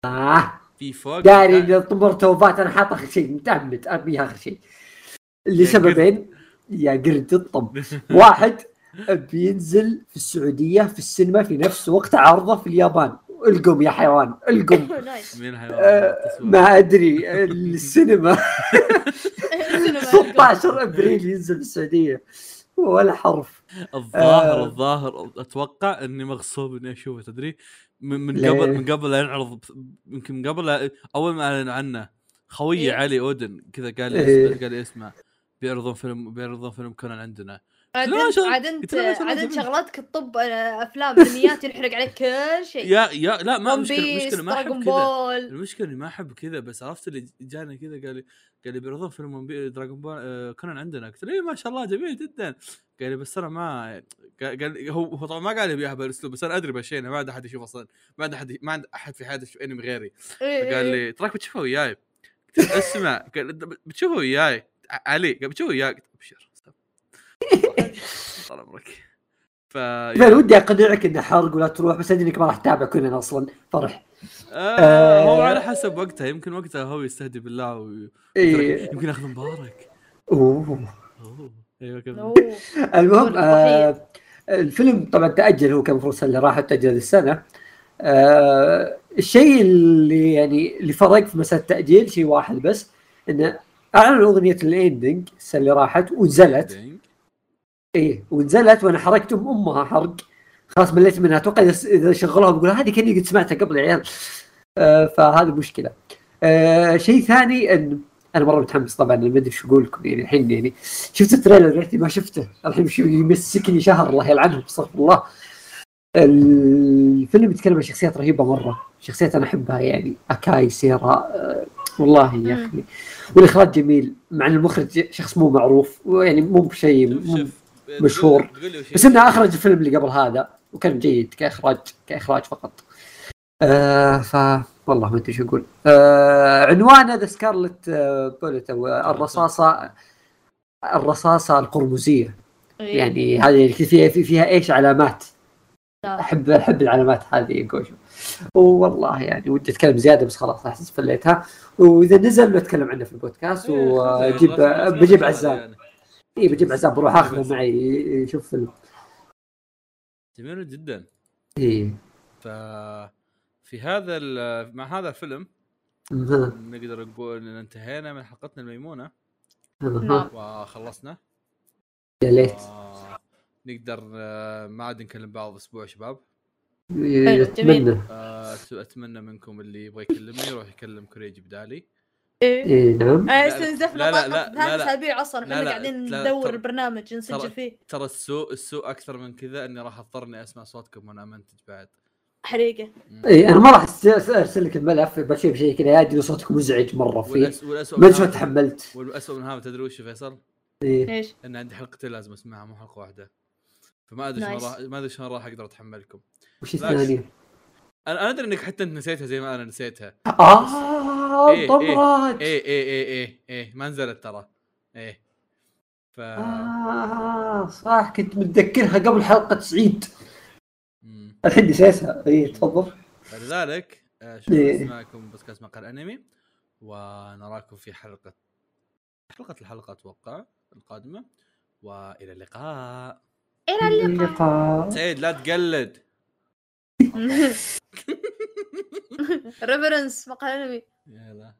آه. في فوق؟ داري إني طمر توفات أنا حاط آخر شيء متعمد ارميها آخر شيء. لسببين يا قرد الطم. واحد بينزل في السعودية في السينما في نفس وقت عرضه في اليابان. القم يا حيوان القم. مين آه، حيوان التصوير؟ ما أدري السينما. السينما 16 أبريل ينزل في السعودية. ولا حرف. الظاهر آه. الظاهر. أتوقع إني مغصوب إني أشوفه تدري؟ من؟ قبل من قبل لا ينعرض يمكن من قبل أول ما أعلن عنه خويي إيه؟ علي أودن كذا قال لي إيه. قال لي اسمع بيعرضون فيلم بيعرضون فيلم كونان عندنا. عاد عاد انت عاد انت الطب آه، أفلام انميات يحرق عليك كل شيء. يا يا لا ما مشكلة مشكله ما أحب كذا. المشكلة إني ما أحب كذا بس عرفت اللي جانا كذا قال لي قال لي بيعرضون فيلم One P- Dragon Ball آه، كونان عندنا. قلت له اي ما شاء الله جميل جدا. قال لي بس أنا ما قال قال هو هو طبعا ما قال لي اياها بهالاسلوب بس أنا أدري بهالشيء ما عاد أحد يشوف أصلا. ما عاد احد ما عاد أحد في حياته يشوف أنمي غيري. إيه، إيه. لي تراك بتشوفه وياي؟ اسمع. قال بتشوفه وياي؟ علي قال بتشوفه وياي؟ قلت ابشر طال عمرك. ف ودي أقنعك إنه حرق ولا تروح بس أدري إنك ما راح تتابع كونان أصلا. فرح. آه هو آه. على حسب وقتها. يمكن وقتها هو يستهدي بالله و... إيه. يمكن يأخذ مبارك. أوه. أوه. أيوه. المهم آه الفيلم طبعا تأجل هو كان المفروض السنة اللي راحت تاجل السنة. آه الشيء اللي يعني اللي فرق في مسألة التأجيل شيء واحد بس إنه أعلنوا أغنية الاندنج السنة اللي راحت ونزلت إيه ونزلت وأنا حرقت ام أمها حرق. خلاص مليت منها. أتوقع إذا- إذا شغلوها بقول هذه كأني قد سمعتها قبل يا عيال. آه فهذه مشكلة. آه شيء ثاني إن أنا مرة متحمس طبعا ما أدري شو أقول لكم يعني الحين يعني. شفت ال trailer ريتني ما شفته. الحين شو يمسكني شهر الله يلعنهم استغفر الله. الفيلم يتكلم عن شخصيات رهيبة مرة. شخصيات أنا أحبها يعني. أكاي سيرا آه والله يا. أخي. والإخراج جميل مع إن المخرج شخص مو معروف يعني مو بشيء مو مشهور. بس انه أخرج الفيلم اللي قبل هذا وكان جيد كاخراج كإخراج فقط. آه ف والله ما أدري شو أقول. آه عنوانه ذا سكارلت آه بولت أو الرصاصه الرصاصة القرمزية إيه. يعني هذه اللي فيها في- فيها إيش علامات لا. احب أحب العلامات هذه جوجو والله يعني ودي أتكلم زيادة بس خلاص أحس فليتها وإذا نزل بتكلم عنه في البودكاست إيه، واجيب بجيب عزام اي بجيب عزام بروح أخذه معي. يشوف فيلم جميل جدا. اي ف في هذا ال- مع هذا الفيلم. نقدر نقول إن انتهينا من حلقتنا الميمونة. نعم. وخلصنا. يا ليت. نقدر آه، ما عاد نكلم بعض أسبوع شباب. جميل. أتمنى. آه، أتمنى منكم اللي يبغى يكلمني يروح يكلم كوريجي بدالي. إيه اي نعم لا، استنزفنا لا، لا، لا، ثلاث لا. أسابيع أصلا لا، إحنا لا، قاعدين لا، ندور البرنامج نسجل فيه ترى السوء السوء أكثر من كذا إني راح اضطر اني أسمع صوتكم وأنا منتج بعد حريقة. اي أنا ما راح أس- أرسل لك الملف بشوف شيء كذا يا صوتك مزعج مرة فيه ما أدري هذا- تحملت والاسوء من هذا تدري وش فيصل؟ إيه. إيش؟ إن عندي حلقتين لازم أسمعها مو حلقة واحدة فما أدري شلون. راح ما أدري شلون راح أقدر أتحملكم وش لا، الثانية؟ أنا أنا أدري إنك حتى أنت نسيتها زي ما أنا نسيتها. آه إيه، طبعت إيه إيه إيه إيه إيه ما نزلت ترى. إيه. ف آه صح كنت متذكرها قبل حلقة سعيد. الحين نسيتها. اي تفضل. فلذلك آه، شكرا إيه. لاستماعكم بودكاست مقال أنمي. ونراكم في حلقه حلقة الحلقة أتوقع القادمة. وإلى اللقاء. إلى اللقاء. سعيد لا تقلد. ريفرنس مقال انمي يلا